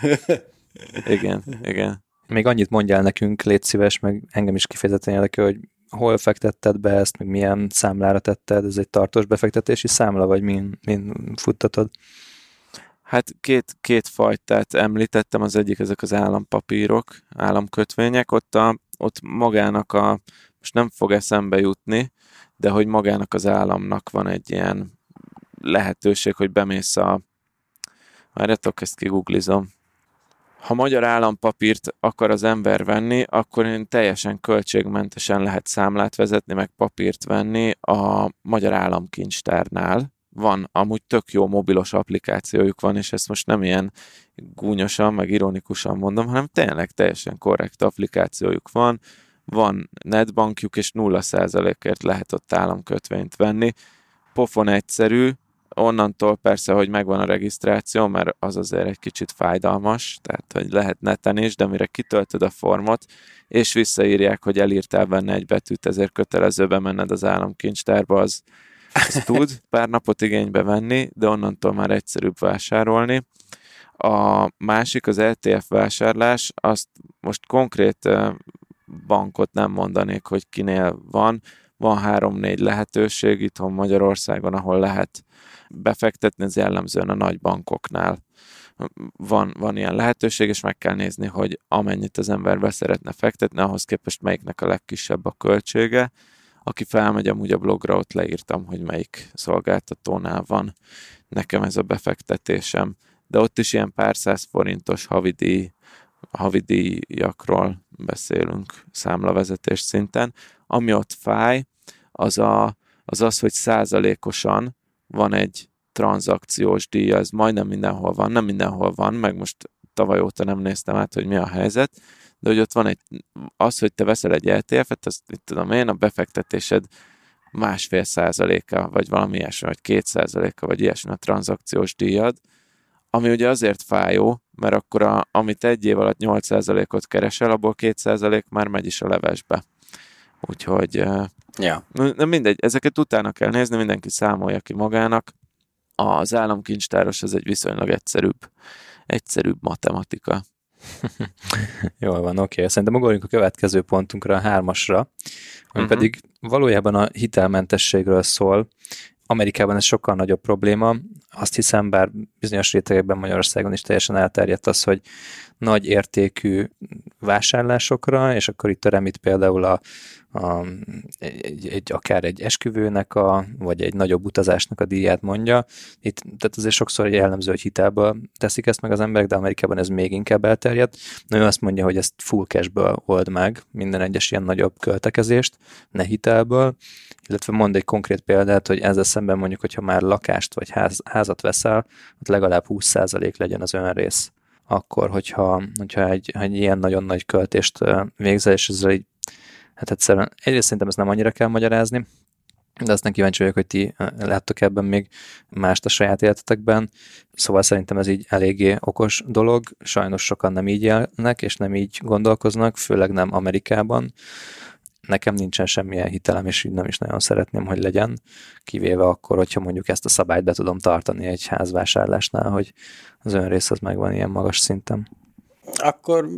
Igen, igen. Még annyit mondjál nekünk, légy szíves, meg engem is kifejezetten érdekel, hogy hol fektetted be ezt, meg milyen számlára tetted, ez egy tartós befektetési számla, vagy min, min futtatod? Hát két, két fajtát említettem, az egyik ezek az állampapírok, államkötvények, ott, a, ott magának a, most nem fog eszembe jutni, de hogy magának az államnak van egy ilyen lehetőség, hogy bemész a, várjatok, ezt kiguglizom, ha magyar állampapírt akar az ember venni, akkor én teljesen költségmentesen lehet számlát vezetni, meg papírt venni a magyar államkincstárnál, van, amúgy tök jó mobilos applikációjuk van, és ezt most nem ilyen gúnyosan, meg ironikusan mondom, hanem tényleg teljesen korrekt applikációjuk van, van netbankjuk, és 0%-ért lehet ott államkötvényt venni. Pofon egyszerű, onnantól persze, hogy megvan a regisztráció, mert az azért egy kicsit fájdalmas, tehát hogy lehet neten is, de mire kitöltöd a formot, és visszaírják, hogy elírtál benne egy betűt, ezért kötelező bemenned az államkincstárba, az, az tud pár napot igénybe venni, de onnantól már egyszerűbb vásárolni. A másik, az ETF vásárlás, azt most konkrét bankot nem mondanék, hogy kinél van, van három-négy lehetőség itthon Magyarországon, ahol lehet befektetni, ez jellemzően a nagy bankoknál van, van ilyen lehetőség, és meg kell nézni, hogy amennyit az ember be szeretne fektetni, ahhoz képest melyiknek a legkisebb a költsége. Aki felmegy amúgy a blogra, ott leírtam, hogy melyik szolgáltatónál van nekem ez a befektetésem. De ott is ilyen pár száz forintos havidíj, havidíjakról beszélünk számlavezetés szinten. Ami ott fáj, az, a, az az, hogy százalékosan van egy tranzakciós díj, ez majdnem mindenhol van, nem mindenhol van, meg most tavaly óta nem néztem át, hogy mi a helyzet, de hogy ott van egy, az, hogy te veszel egy ETF-et, azt itt tudom én, a befektetésed másfél százaléka, vagy valami ilyesmi, vagy két százaléka, vagy ilyesmi a tranzakciós díjad, ami ugye azért fájó, mert akkor a, amit egy év alatt 8 százalékot keresel, abból 2 százalék már megy is a levesbe. Úgyhogy ja. Na mindegy, ezeket utána kell nézni, mindenki számolja ki magának. Az államkincstáros az egy viszonylag egyszerűbb, egyszerűbb matematika. Jól van, oké. Okay. Szerintem ugorjunk a következő pontunkra, a hármasra, ami uh-huh. pedig valójában a hitelmentességről szól. Amerikában ez sokkal nagyobb probléma. Azt hiszem, bár bizonyos rétegekben Magyarországon is teljesen elterjedt az, hogy nagy értékű vásárlásokra, és akkor itt a remit például a, a, egy, egy, akár egy esküvőnek, a, vagy egy nagyobb utazásnak a díját mondja. Itt, tehát azért sokszor jellemző, hogy hitelből teszik ezt meg az emberek, de Amerikában ez még inkább elterjedt. Na, ő azt mondja, hogy ezt full cashből old meg, minden egyes ilyen nagyobb költekezést, ne hitelből, illetve mond egy konkrét példát, hogy ezzel szemben mondjuk, hogyha már lakást vagy ház, házat veszel, ott legalább 20% legyen az önrész akkor, hogyha, hogyha egy, egy ilyen nagyon nagy költést végzel, és ezzel így, hát egyszerűen egyrészt szerintem ezt nem annyira kell magyarázni, de aztán kíváncsi vagyok, hogy ti láttok ebben még mást a saját életetekben. Szóval szerintem ez így eléggé okos dolog. Sajnos sokan nem így élnek, és nem így gondolkoznak, főleg nem Amerikában nekem nincsen semmilyen hitelem, és így nem is nagyon szeretném, hogy legyen, kivéve akkor, hogyha mondjuk ezt a szabályt be tudom tartani egy házvásárlásnál, hogy az önrész az megvan ilyen magas szinten. Akkor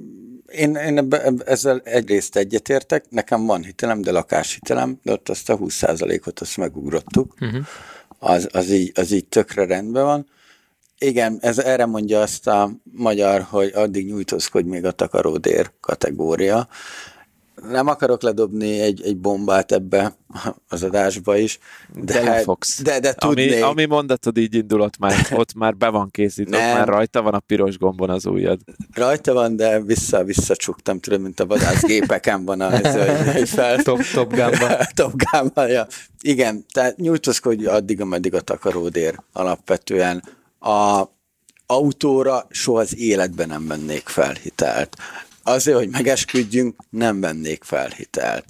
én, én ebbe, ezzel egyrészt egyetértek, nekem van hitelem, de lakáshitelem, de ott azt a 20%-ot azt megugrottuk, uh-huh. az, az, így, az így tökre rendben van. Igen, ez erre mondja azt a magyar, hogy addig nyújtózkodj még a takaródér kategória, nem akarok ledobni egy, egy bombát ebbe az adásba is, de, de, fogsz. de, de tudnék. Ami, ami mondatod így indulott már, ott már be van készítve, nem. már rajta van a piros gombon az ujjad. Rajta van, de vissza visszacsuktam, tudom, mint a vadászgépeken van hogy fel... Top, top gámba. top gámba, ja. Igen, tehát nyújtózkodj addig, ameddig a takaródér alapvetően. A autóra soha az életben nem mennék fel hitelt azért, hogy megesküdjünk, nem vennék fel hitelt.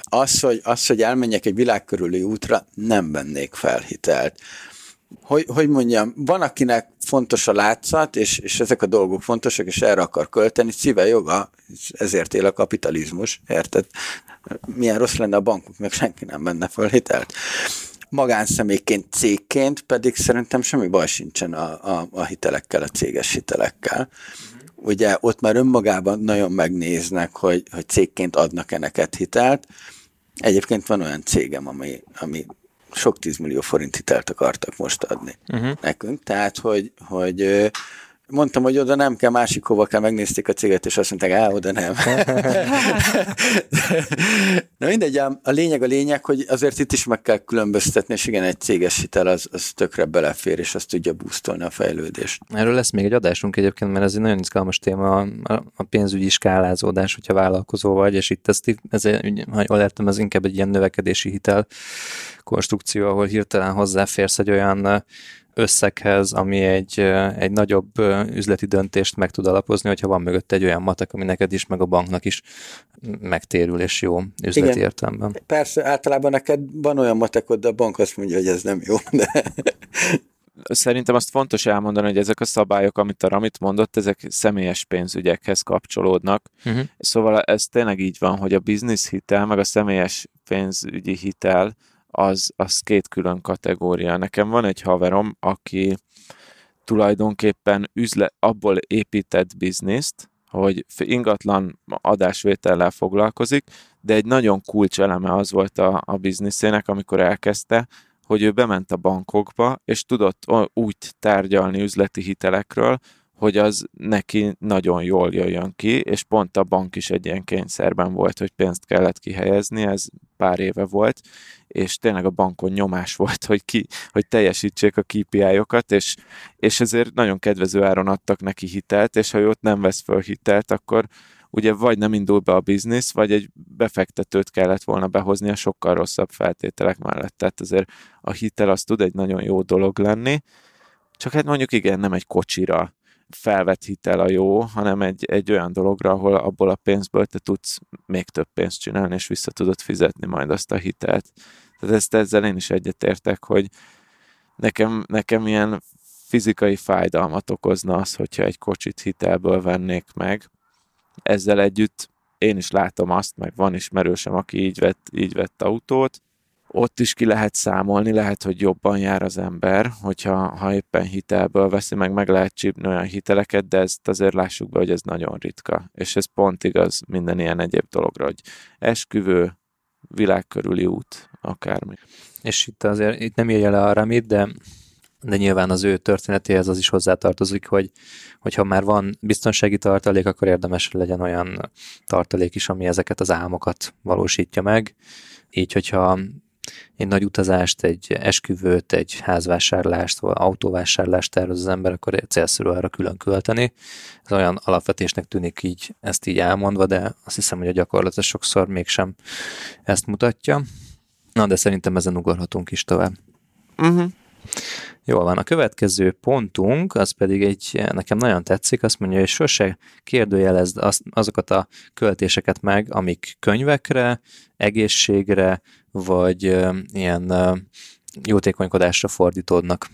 Az, hogy, az, hogy elmenjek egy világkörüli útra, nem vennék fel hitelt. Hogy, hogy mondjam, van, akinek fontos a látszat, és, és ezek a dolgok fontosak, és erre akar költeni, szíve joga, ezért él a kapitalizmus, érted? Milyen rossz lenne a bankok, meg senki nem venne fel hitelt magánszemélyként, cégként pedig szerintem semmi baj sincsen a, a, a hitelekkel, a céges hitelekkel ugye ott már önmagában nagyon megnéznek, hogy, hogy cégként adnak-e neked hitelt. Egyébként van olyan cégem, ami, ami sok tízmillió forint hitelt akartak most adni uh-huh. nekünk, tehát hogy, hogy mondtam, hogy oda nem kell, másik hova kell, megnézték a céget, és azt mondták, á, oda nem. Na mindegy, a lényeg a lényeg, hogy azért itt is meg kell különböztetni, és igen, egy céges hitel az, az tökre belefér, és azt tudja boostolni a fejlődést. Erről lesz még egy adásunk egyébként, mert ez egy nagyon izgalmas téma, a pénzügyi skálázódás, hogyha vállalkozó vagy, és itt ezt, ez, ha jól értem, ez inkább egy ilyen növekedési hitel konstrukció, ahol hirtelen hozzáférsz egy olyan összeghez, ami egy, egy nagyobb üzleti döntést meg tud alapozni, hogyha van mögött egy olyan matek, ami neked is, meg a banknak is megtérül, és jó üzleti Igen. értelemben. Persze, általában neked van olyan matekod, de a bank azt mondja, hogy ez nem jó. De... Szerintem azt fontos elmondani, hogy ezek a szabályok, amit a Ramit mondott, ezek személyes pénzügyekhez kapcsolódnak. Uh-huh. Szóval ez tényleg így van, hogy a biznisz hitel, meg a személyes pénzügyi hitel, az, az két külön kategória. Nekem van egy haverom, aki tulajdonképpen üzle, abból épített bizniszt, hogy ingatlan adásvétellel foglalkozik, de egy nagyon kulcseleme az volt a, a bizniszének, amikor elkezdte, hogy ő bement a bankokba, és tudott úgy tárgyalni üzleti hitelekről, hogy az neki nagyon jól jöjjön ki, és pont a bank is egy ilyen kényszerben volt, hogy pénzt kellett kihelyezni, ez pár éve volt, és tényleg a bankon nyomás volt, hogy, ki, hogy teljesítsék a KPI-okat, és, és ezért nagyon kedvező áron adtak neki hitelt, és ha ő ott nem vesz föl hitelt, akkor ugye vagy nem indul be a biznisz, vagy egy befektetőt kellett volna behozni a sokkal rosszabb feltételek mellett. Tehát azért a hitel az tud egy nagyon jó dolog lenni, csak hát mondjuk igen, nem egy kocsira felvett hitel a jó, hanem egy, egy olyan dologra, ahol abból a pénzből te tudsz még több pénzt csinálni, és vissza tudod fizetni majd azt a hitelt. Tehát ezt ezzel én is egyetértek, hogy nekem, nekem ilyen fizikai fájdalmat okozna az, hogyha egy kocsit hitelből vennék meg. Ezzel együtt én is látom azt, meg van ismerősem, aki így vett, így vett autót, ott is ki lehet számolni, lehet, hogy jobban jár az ember, hogyha ha éppen hitelből veszi, meg meg lehet csípni olyan hiteleket, de ezt azért lássuk be, hogy ez nagyon ritka. És ez pont igaz minden ilyen egyéb dologra, hogy esküvő, világkörüli út, akármi. És itt azért itt nem írja le a Ramit, de de nyilván az ő történetéhez az is hozzátartozik, hogy hogyha már van biztonsági tartalék, akkor érdemes legyen olyan tartalék is, ami ezeket az álmokat valósítja meg. Így, hogyha egy nagy utazást, egy esküvőt, egy házvásárlást, vagy autóvásárlást tervez az ember, akkor célszerű arra külön költeni. Ez olyan alapvetésnek tűnik így, ezt így elmondva, de azt hiszem, hogy a gyakorlat sokszor mégsem ezt mutatja. Na, de szerintem ezen ugorhatunk is tovább. Uh-huh. Jól van, a következő pontunk, az pedig egy, nekem nagyon tetszik, azt mondja, hogy sose kérdőjelezd az, azokat a költéseket meg, amik könyvekre, egészségre, vagy ilyen jótékonykodásra fordítódnak.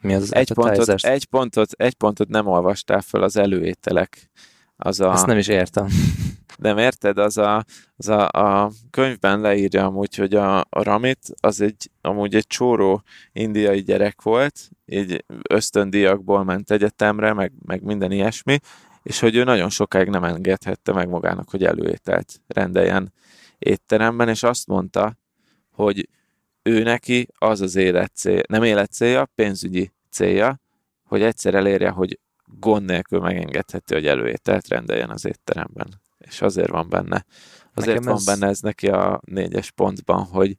Mi az egy pontot, egy, pontot, egy pontot nem olvastál fel az előételek. Az a... Ezt nem is értem. Nem érted? Az a, az a, a könyvben leírja amúgy, hogy a, a Ramit az egy, amúgy egy csóró indiai gyerek volt, így ösztöndíjakból ment egyetemre, meg, meg minden ilyesmi, és hogy ő nagyon sokáig nem engedhette meg magának, hogy előételt rendeljen étteremben, és azt mondta, hogy ő neki az az életcél, nem életcélja, pénzügyi célja, hogy egyszer elérje, hogy gond nélkül megengedheti, hogy előételt rendeljen az étteremben. És azért van benne. Azért Nekem van ez... benne ez neki a négyes pontban, hogy,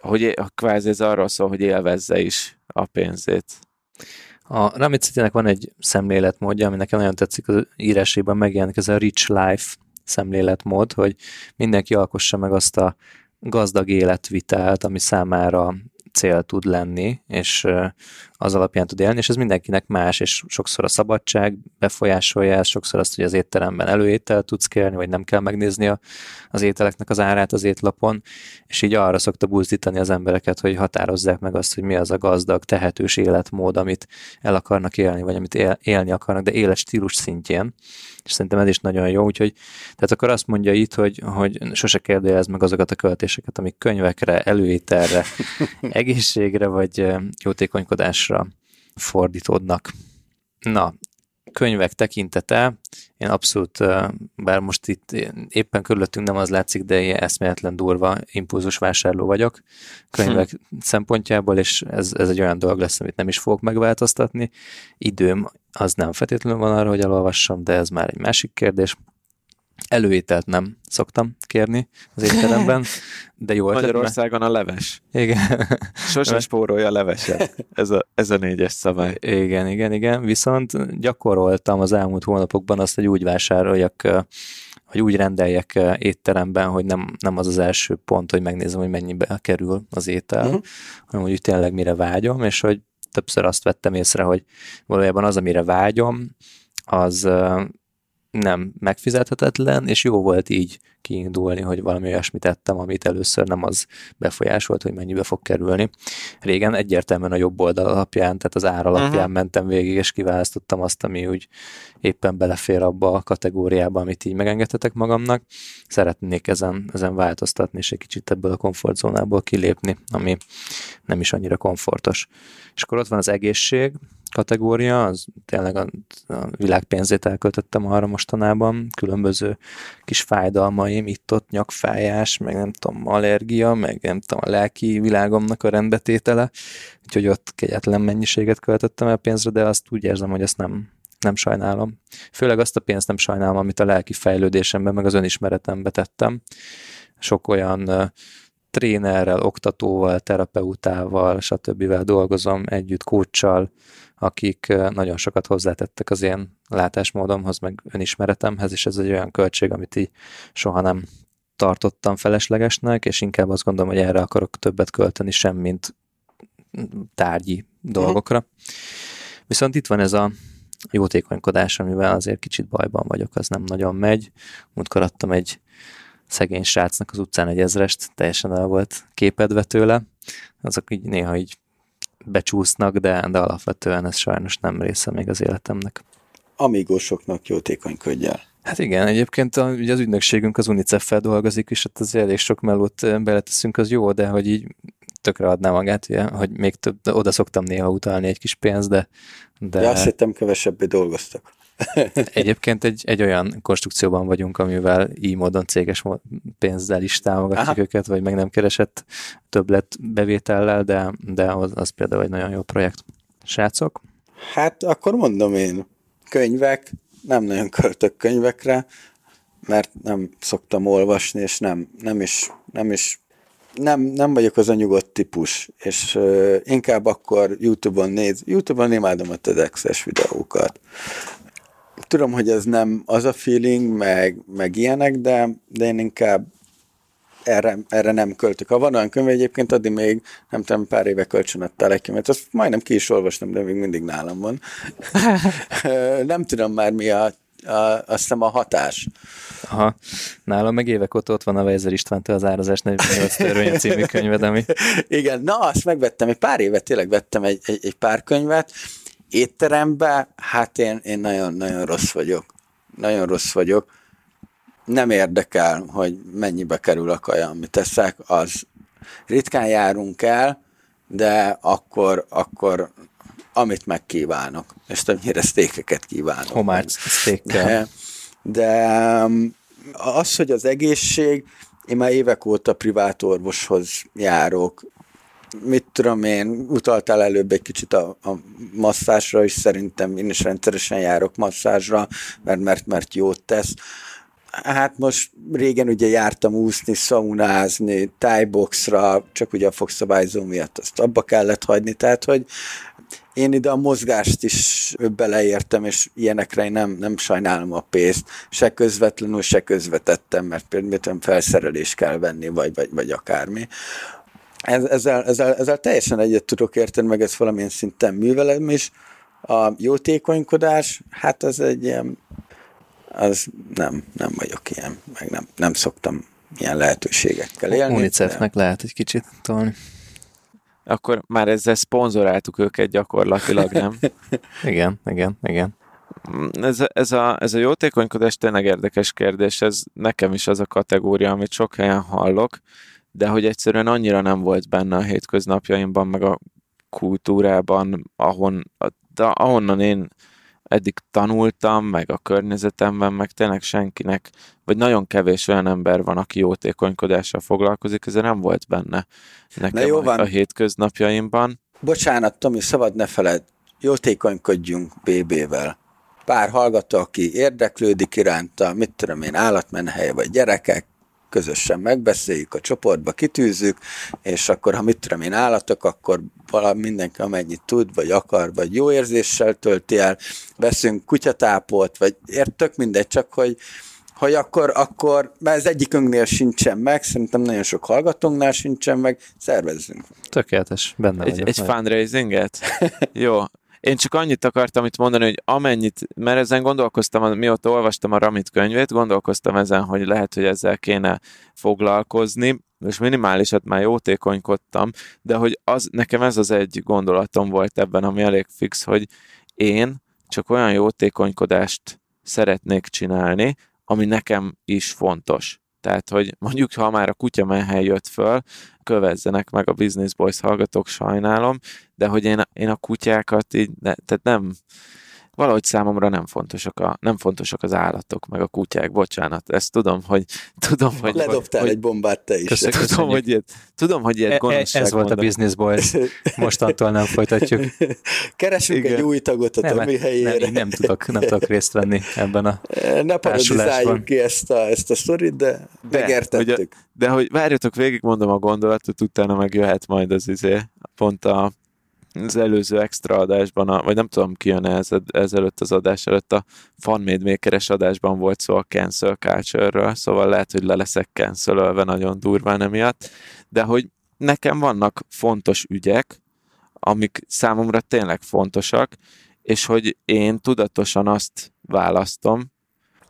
hogy kvázi ez arról szól, hogy élvezze is a pénzét. A Ramit City-nek van egy szemléletmódja, ami nekem nagyon tetszik, az írásében megjelenik ez a Rich Life szemléletmód, hogy mindenki alkossa meg azt a gazdag életvitelt, ami számára cél tud lenni, és az alapján tud élni, és ez mindenkinek más, és sokszor a szabadság befolyásolja ezt, sokszor azt, hogy az étteremben előétel tudsz kérni, vagy nem kell megnézni a, az ételeknek az árát az étlapon, és így arra szokta buzdítani az embereket, hogy határozzák meg azt, hogy mi az a gazdag, tehetős életmód, amit el akarnak élni, vagy amit él, élni akarnak, de életstílus szintjén. És szerintem ez is nagyon jó, úgyhogy tehát akkor azt mondja itt, hogy, hogy sose kérdőjelez meg azokat a költéseket, amik könyvekre, előételre, egészségre vagy jótékonykodásra fordítódnak. Na, könyvek tekintete, én abszolút, bár most itt éppen körülöttünk nem az látszik, de ilyen eszméletlen durva impulzus vásárló vagyok könyvek hm. szempontjából, és ez, ez egy olyan dolog lesz, amit nem is fogok megváltoztatni. Időm az nem feltétlenül van arra, hogy elolvassam, de ez már egy másik kérdés. Előételt nem szoktam kérni az étteremben, de jó Magyarországon a leves. Igen. Sose spórolja a leveset. Ez a, ez a négyes szabály. Igen, igen, igen. Viszont gyakoroltam az elmúlt hónapokban azt, hogy úgy vásároljak hogy úgy rendeljek étteremben, hogy nem, nem az az első pont, hogy megnézem, hogy mennyibe kerül az étel, uh-huh. hanem hogy tényleg mire vágyom, és hogy többször azt vettem észre, hogy valójában az, amire vágyom, az nem megfizethetetlen, és jó volt így kiindulni, hogy valami olyasmit tettem, amit először nem az befolyásolt, hogy mennyibe fog kerülni. Régen egyértelműen a jobb oldal alapján, tehát az ár alapján uh-huh. mentem végig, és kiválasztottam azt, ami úgy éppen belefér abba a kategóriába, amit így megengedhetek magamnak. Szeretnék ezen, ezen változtatni, és egy kicsit ebből a komfortzónából kilépni, ami nem is annyira komfortos. És akkor ott van az egészség, kategória, az tényleg a, a világ elköltöttem arra mostanában, különböző kis fájdalmaim, itt-ott nyakfájás, meg nem tudom, allergia, meg nem tudom, a lelki világomnak a rendbetétele, úgyhogy ott kegyetlen mennyiséget költöttem el pénzre, de azt úgy érzem, hogy ezt nem, nem sajnálom. Főleg azt a pénzt nem sajnálom, amit a lelki fejlődésemben, meg az önismeretembe tettem. Sok olyan trénerrel, oktatóval, terapeutával, stb. dolgozom együtt, kócsal, akik nagyon sokat hozzátettek az én látásmódomhoz, meg önismeretemhez, és ez egy olyan költség, amit így soha nem tartottam feleslegesnek, és inkább azt gondolom, hogy erre akarok többet költeni, sem mint tárgyi dolgokra. Uh-huh. Viszont itt van ez a jótékonykodás, amivel azért kicsit bajban vagyok, az nem nagyon megy. Múltkor adtam egy szegény srácnak az utcán egy ezrest, teljesen el volt képedve tőle. Azok így néha így becsúsznak, de, de alapvetően ez sajnos nem része még az életemnek. Amígósoknak jótékonykodjál. Hát igen, egyébként a, ugye az ügynökségünk az UNICEF-fel dolgozik, és hát az elég sok melót beleteszünk, az jó, de hogy így tökre adná magát, ugye, hogy még több, oda szoktam néha utalni egy kis pénzt, de... de... Ja, azt hittem kevesebbé dolgoztak. Egyébként egy, egy olyan konstrukcióban vagyunk, amivel így módon céges pénzzel is támogatjuk Aha. őket, vagy meg nem keresett többlet bevétellel, de, de az, az például egy nagyon jó projekt. Srácok? Hát akkor mondom én, könyvek, nem nagyon költök könyvekre, mert nem szoktam olvasni, és nem, nem is, nem is nem, nem vagyok az a nyugodt típus, és uh, inkább akkor YouTube-on néz, YouTube-on imádom a TEDx-es videókat tudom, hogy ez nem az a feeling, meg, meg ilyenek, de, de én inkább erre, erre nem költök. Ha van olyan könyv egyébként, addig még nem tudom, pár éve kölcsönöttel egy könyvet. Azt majdnem ki is olvastam, de még mindig nálam van. nem tudom már mi a, a, azt hiszem a hatás. Aha. Nálam meg évek óta ott van a Weiser Istvántól az árazás 48 törvény című könyved, ami... Igen, na azt megvettem, egy pár évet tényleg vettem egy, egy, egy pár könyvet, étterembe, hát én, én nagyon, nagyon rossz vagyok. Nagyon rossz vagyok. Nem érdekel, hogy mennyibe kerül a kaja, amit teszek, az ritkán járunk el, de akkor, akkor amit megkívánok, és többnyire sztékeket kívánok. Homács sztékkel. De, de um, az, hogy az egészség, én már évek óta privát orvoshoz járok, mit tudom én, utaltál előbb egy kicsit a, a masszásra, és szerintem én is rendszeresen járok masszázsra, mert, mert, mert jót tesz. Hát most régen ugye jártam úszni, szaunázni, tájboxra, csak ugye a fogszabályzó miatt azt abba kellett hagyni, tehát hogy én ide a mozgást is beleértem, és ilyenekre én nem, nem sajnálom a pénzt, se közvetlenül, se közvetettem, mert például felszerelés kell venni, vagy, vagy, vagy akármi ezzel, ezzel, ezzel teljesen egyet tudok érteni, meg ez valamilyen szinten művelem is. A jótékonykodás, hát az egy ilyen, az nem, nem vagyok ilyen, meg nem, nem szoktam ilyen lehetőségekkel élni. UNICEF-nek de... lehet egy kicsit tolni. Akkor már ezzel szponzoráltuk őket gyakorlatilag, nem? igen, igen, igen. Ez, ez, a, ez a jótékonykodás tényleg érdekes kérdés, ez nekem is az a kategória, amit sok helyen hallok, de hogy egyszerűen annyira nem volt benne a hétköznapjaimban, meg a kultúrában, ahon, de ahonnan én eddig tanultam, meg a környezetemben, meg tényleg senkinek, vagy nagyon kevés olyan ember van, aki jótékonykodással foglalkozik, ezért nem volt benne nekem jó van. a hétköznapjaimban. Bocsánat, Tomi, szabad ne feled, jótékonykodjunk BB-vel. Pár hallgató, aki érdeklődik iránta, mit tudom én, állatmenhelye vagy gyerekek, közösen megbeszéljük, a csoportba kitűzzük, és akkor, ha mit tudom én állatok, akkor valami mindenki amennyit tud, vagy akar, vagy jó érzéssel tölti el, veszünk kutyatápot, vagy értök mindegy, csak hogy hogy akkor, akkor, mert ez egyikünknél sincsen meg, szerintem nagyon sok hallgatónknál sincsen meg, szervezzünk. Tökéletes, benne egy, vagyok. Egy fundraisinget? Jó, én csak annyit akartam itt mondani, hogy amennyit, mert ezen gondolkoztam, mióta olvastam a Ramit könyvét, gondolkoztam ezen, hogy lehet, hogy ezzel kéne foglalkozni, és minimálisat már jótékonykodtam, de hogy az, nekem ez az egy gondolatom volt ebben, ami elég fix, hogy én csak olyan jótékonykodást szeretnék csinálni, ami nekem is fontos. Tehát, hogy mondjuk, ha már a kutya menhely jött föl, kövezzenek meg a Business Boys hallgatók, sajnálom, de hogy én, én a kutyákat így, ne, tehát nem, valahogy számomra nem fontosak, a, nem fontosak az állatok, meg a kutyák, bocsánat, ezt tudom, hogy tudom, hogy... Ledobtál hogy, egy bombát te is. Köszönjük. Tudom, hogy ilyet, tudom, hogy ilyet e, e Ez volt mondani. a Business Boys, mostantól nem folytatjuk. Keresünk Igen. egy új tagot a nem, Tomi helyére. Nem, nem, tudok, nem tudok részt venni ebben a Ne parodizáljuk ki ezt a, ezt a sztorit, de, de megértettük. Hogy, de hogy várjatok, végig mondom a gondolatot, utána meg jöhet majd az izé, pont a az előző extra adásban, a, vagy nem tudom ki jön ez, ezelőtt az adás előtt, a Fanmade Maker-es adásban volt szó a cancel culture-ről, szóval lehet, hogy le leszek cancelölve nagyon durván emiatt, de hogy nekem vannak fontos ügyek, amik számomra tényleg fontosak, és hogy én tudatosan azt választom,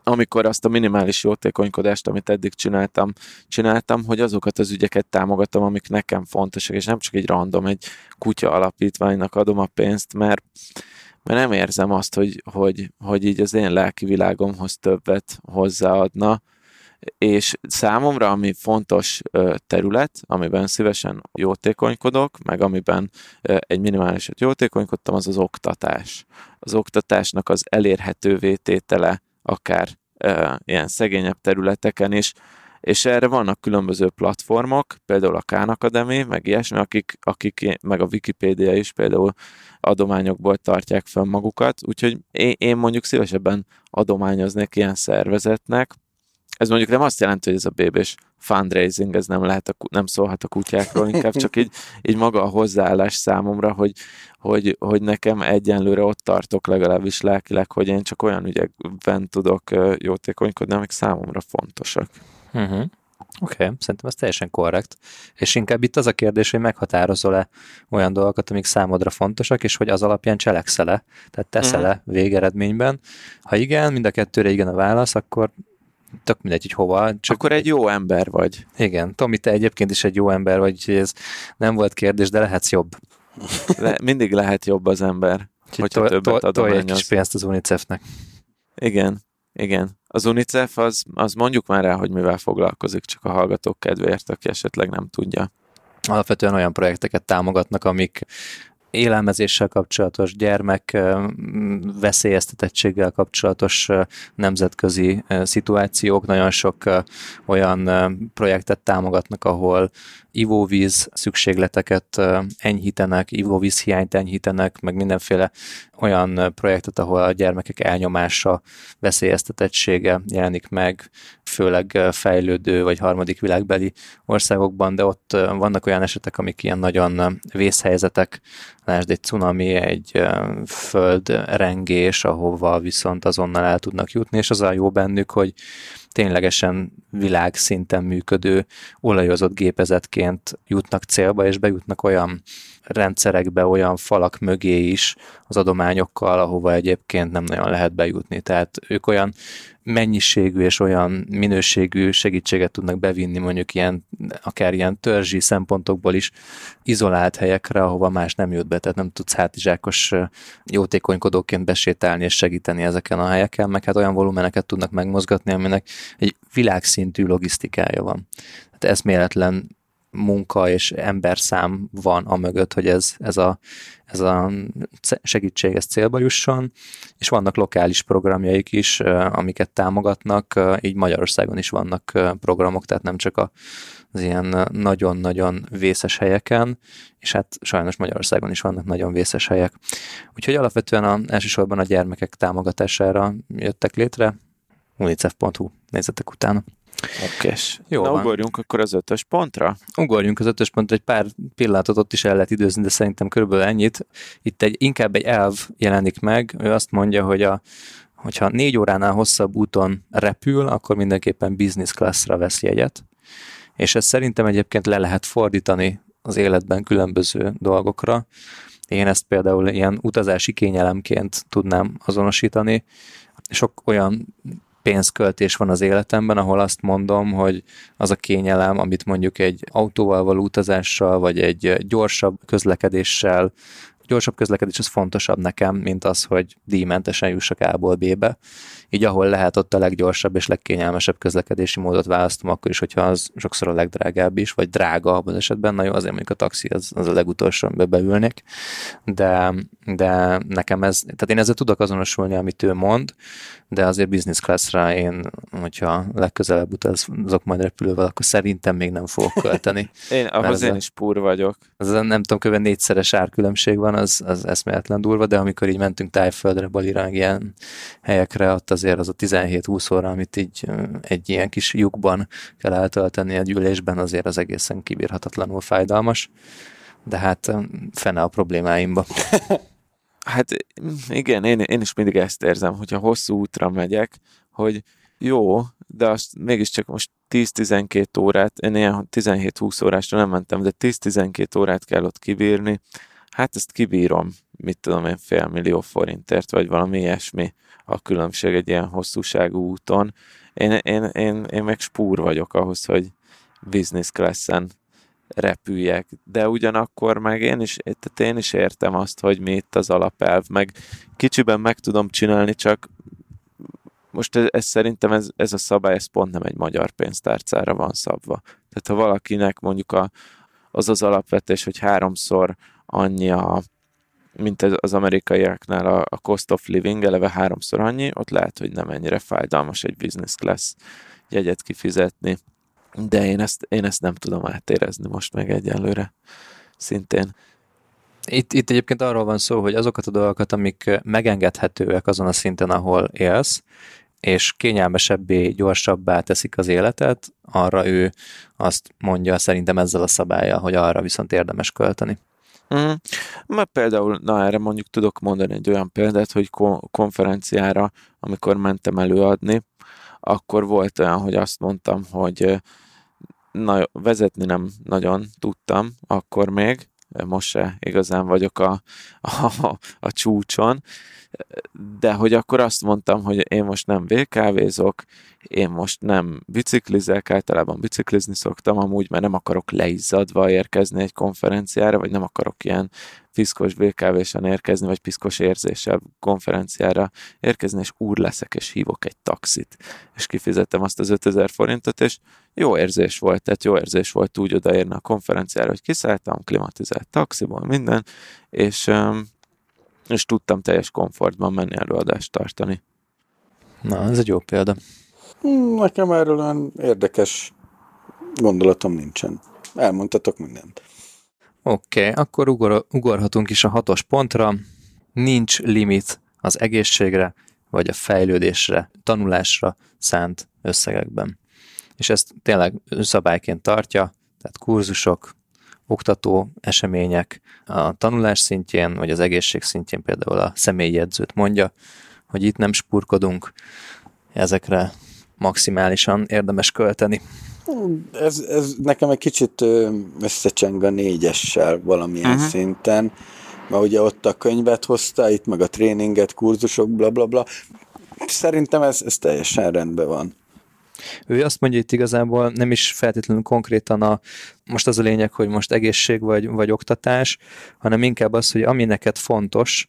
amikor azt a minimális jótékonykodást, amit eddig csináltam, csináltam, hogy azokat az ügyeket támogatom, amik nekem fontosak, és nem csak egy random, egy kutya alapítványnak adom a pénzt, mert, mert nem érzem azt, hogy, hogy, hogy így az én lelki világomhoz többet hozzáadna, és számomra, ami fontos terület, amiben szívesen jótékonykodok, meg amiben egy minimálisat jótékonykodtam, az az oktatás. Az oktatásnak az elérhetővé tétele akár e, ilyen szegényebb területeken is, és erre vannak különböző platformok, például a Khan Academy, meg ilyesmi, akik, akik, meg a Wikipédia is például adományokból tartják fel magukat, úgyhogy én, én mondjuk szívesebben adományoznék ilyen szervezetnek, ez mondjuk nem azt jelenti, hogy ez a bébés fundraising, ez nem, lehet a, nem szólhat a kutyákról, inkább csak így, így maga a hozzáállás számomra, hogy, hogy, hogy nekem egyenlőre ott tartok legalábbis lelkileg, hogy én csak olyan ügyekben tudok jótékonykodni, amik számomra fontosak. Uh-huh. Oké, okay, szerintem ez teljesen korrekt. És inkább itt az a kérdés, hogy meghatározol-e olyan dolgokat, amik számodra fontosak, és hogy az alapján cselekszel-e, tehát teszel-e uh-huh. végeredményben. Ha igen, mind a kettőre igen a válasz, akkor tök mindegy, hogy hova. Csak Akkor egy jó ember vagy. Igen, Tomi, te egyébként is egy jó ember vagy, hogy ez nem volt kérdés, de lehetsz jobb. Le, mindig lehet jobb az ember, hogyha to, többet to, adományoz. egy kis pénzt az UNICEF-nek. Igen, igen. Az UNICEF az, az mondjuk már rá, hogy mivel foglalkozik, csak a hallgatók kedvéért, aki esetleg nem tudja. Alapvetően olyan projekteket támogatnak, amik élelmezéssel kapcsolatos, gyermek veszélyeztetettséggel kapcsolatos nemzetközi szituációk. Nagyon sok olyan projektet támogatnak, ahol ivóvíz szükségleteket enyhítenek, ivóvíz hiányt enyhítenek, meg mindenféle olyan projektet, ahol a gyermekek elnyomása, veszélyeztetettsége jelenik meg, főleg fejlődő vagy harmadik világbeli országokban, de ott vannak olyan esetek, amik ilyen nagyon vészhelyzetek, lásd egy cunami, egy földrengés, ahova viszont azonnal el tudnak jutni, és az a jó bennük, hogy ténylegesen világszinten működő olajozott gépezetként jutnak célba, és bejutnak olyan rendszerekbe, olyan falak mögé is az adományokkal, ahova egyébként nem nagyon lehet bejutni. Tehát ők olyan mennyiségű és olyan minőségű segítséget tudnak bevinni mondjuk ilyen, akár ilyen törzsi szempontokból is izolált helyekre, ahova más nem jut be, tehát nem tudsz hátizsákos jótékonykodóként besétálni és segíteni ezeken a helyeken, meg hát olyan volumeneket tudnak megmozgatni, aminek egy világszintű logisztikája van. Tehát eszméletlen munka és emberszám van a mögött, hogy ez, ez, a, ez a segítség ez célba jusson, és vannak lokális programjaik is, amiket támogatnak, így Magyarországon is vannak programok, tehát nem csak a az ilyen nagyon-nagyon vészes helyeken, és hát sajnos Magyarországon is vannak nagyon vészes helyek. Úgyhogy alapvetően a, elsősorban a gyermekek támogatására jöttek létre, unicef.hu nézzetek utána. Okkés. Jó Na, van. ugorjunk akkor az ötös pontra? Ugorjunk az ötös pontra, egy pár pillanatot ott is el lehet időzni, de szerintem körülbelül ennyit. Itt egy, inkább egy elv jelenik meg, ő azt mondja, hogy a, hogyha négy óránál hosszabb úton repül, akkor mindenképpen business classra vesz jegyet és ezt szerintem egyébként le lehet fordítani az életben különböző dolgokra. Én ezt például ilyen utazási kényelemként tudnám azonosítani. Sok olyan pénzköltés van az életemben, ahol azt mondom, hogy az a kényelem, amit mondjuk egy autóval való utazással, vagy egy gyorsabb közlekedéssel, gyorsabb közlekedés az fontosabb nekem, mint az, hogy díjmentesen jussak A-ból B-be így ahol lehet ott a leggyorsabb és legkényelmesebb közlekedési módot választom, akkor is, hogyha az sokszor a legdrágább is, vagy drága abban az esetben, na jó, azért mondjuk a taxi az, az a legutolsó, amiben beülnék, de, de nekem ez, tehát én ezzel tudok azonosulni, amit ő mond, de azért business classra én, hogyha legközelebb utazok majd repülővel, akkor szerintem még nem fogok költeni. én, ahhoz én is púr vagyok. Az nem tudom, kb. négyszeres árkülönbség van, az, az eszméletlen durva, de amikor így mentünk Tájföldre, Balira, ilyen helyekre, ott azért az a 17-20 óra, amit így egy ilyen kis lyukban kell eltölteni egy ülésben, azért az egészen kibírhatatlanul fájdalmas. De hát fene a problémáimba. Hát igen, én, én is mindig ezt érzem, hogyha hosszú útra megyek, hogy jó, de azt mégiscsak most 10-12 órát, én ilyen 17-20 órásra nem mentem, de 10-12 órát kell ott kibírni, hát ezt kibírom, mit tudom én, fél millió forintért, vagy valami ilyesmi a különbség egy ilyen hosszúságú úton. Én, én, én, én meg spúr vagyok ahhoz, hogy business class-en repüljek, de ugyanakkor meg én is, tehát én is értem azt, hogy mi itt az alapelv, meg kicsiben meg tudom csinálni, csak most ez, ez szerintem ez, ez a szabály, ez pont nem egy magyar pénztárcára van szabva. Tehát ha valakinek mondjuk a, az az alapvetés, hogy háromszor annyi a, mint az amerikaiaknál a, a cost of living, eleve háromszor annyi, ott lehet, hogy nem ennyire fájdalmas egy business class jegyet kifizetni de én ezt, én ezt nem tudom átérezni most meg egyelőre szintén. Itt, itt egyébként arról van szó, hogy azokat a dolgokat, amik megengedhetőek azon a szinten, ahol élsz, és kényelmesebbé, gyorsabbá teszik az életet, arra ő azt mondja szerintem ezzel a szabálya, hogy arra viszont érdemes költeni. Mm. Mert például, na erre mondjuk tudok mondani egy olyan példát, hogy konferenciára, amikor mentem előadni, akkor volt olyan, hogy azt mondtam, hogy na, vezetni nem nagyon tudtam akkor még, most se igazán vagyok a, a, a csúcson, de hogy akkor azt mondtam, hogy én most nem VKV-zok, én most nem biciklizek, általában biciklizni szoktam amúgy, mert nem akarok leizzadva érkezni egy konferenciára, vagy nem akarok ilyen piszkos BKV-sen érkezni, vagy piszkos érzéssel konferenciára érkezni, és úr leszek, és hívok egy taxit. És kifizettem azt az 5000 forintot, és jó érzés volt, tehát jó érzés volt úgy odaérni a konferenciára, hogy kiszálltam, klimatizált taxiból, minden, és, és tudtam teljes komfortban menni előadást tartani. Na, ez egy jó példa. Nekem erről olyan érdekes gondolatom nincsen. Elmondtatok mindent. Oké, okay, akkor ugor, ugorhatunk is a hatos pontra. Nincs limit az egészségre, vagy a fejlődésre, tanulásra szánt összegekben. És ezt tényleg szabályként tartja, tehát kurzusok, oktató események a tanulás szintjén, vagy az egészség szintjén például a személyi edzőt mondja, hogy itt nem spurkodunk, ezekre maximálisan érdemes költeni. Ez, ez nekem egy kicsit összecseng a négyessel valamilyen uh-huh. szinten, mert ugye ott a könyvet hozta, itt meg a tréninget, kurzusok, bla bla bla. Szerintem ez, ez teljesen rendben van. Ő azt mondja itt igazából nem is feltétlenül konkrétan a, most az a lényeg, hogy most egészség vagy, vagy oktatás, hanem inkább az, hogy ami neked fontos,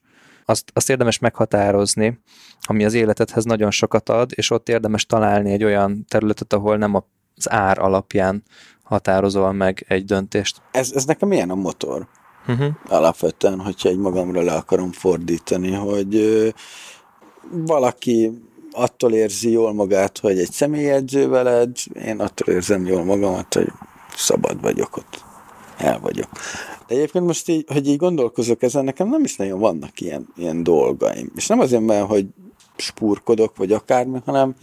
azt, azt érdemes meghatározni, ami az életedhez nagyon sokat ad, és ott érdemes találni egy olyan területet, ahol nem az ár alapján határozol meg egy döntést. Ez, ez nekem ilyen a motor. Uh-huh. Alapvetően, hogyha egy magamra le akarom fordítani, hogy ö, valaki attól érzi jól magát, hogy egy személyedző veled, én attól érzem jól magamat, hogy szabad vagyok ott. El vagyok. De egyébként most így, hogy így gondolkozok ezen, nekem nem is nagyon vannak ilyen, ilyen dolgaim. És nem azért, mert hogy spurkodok, vagy akármi, hanem,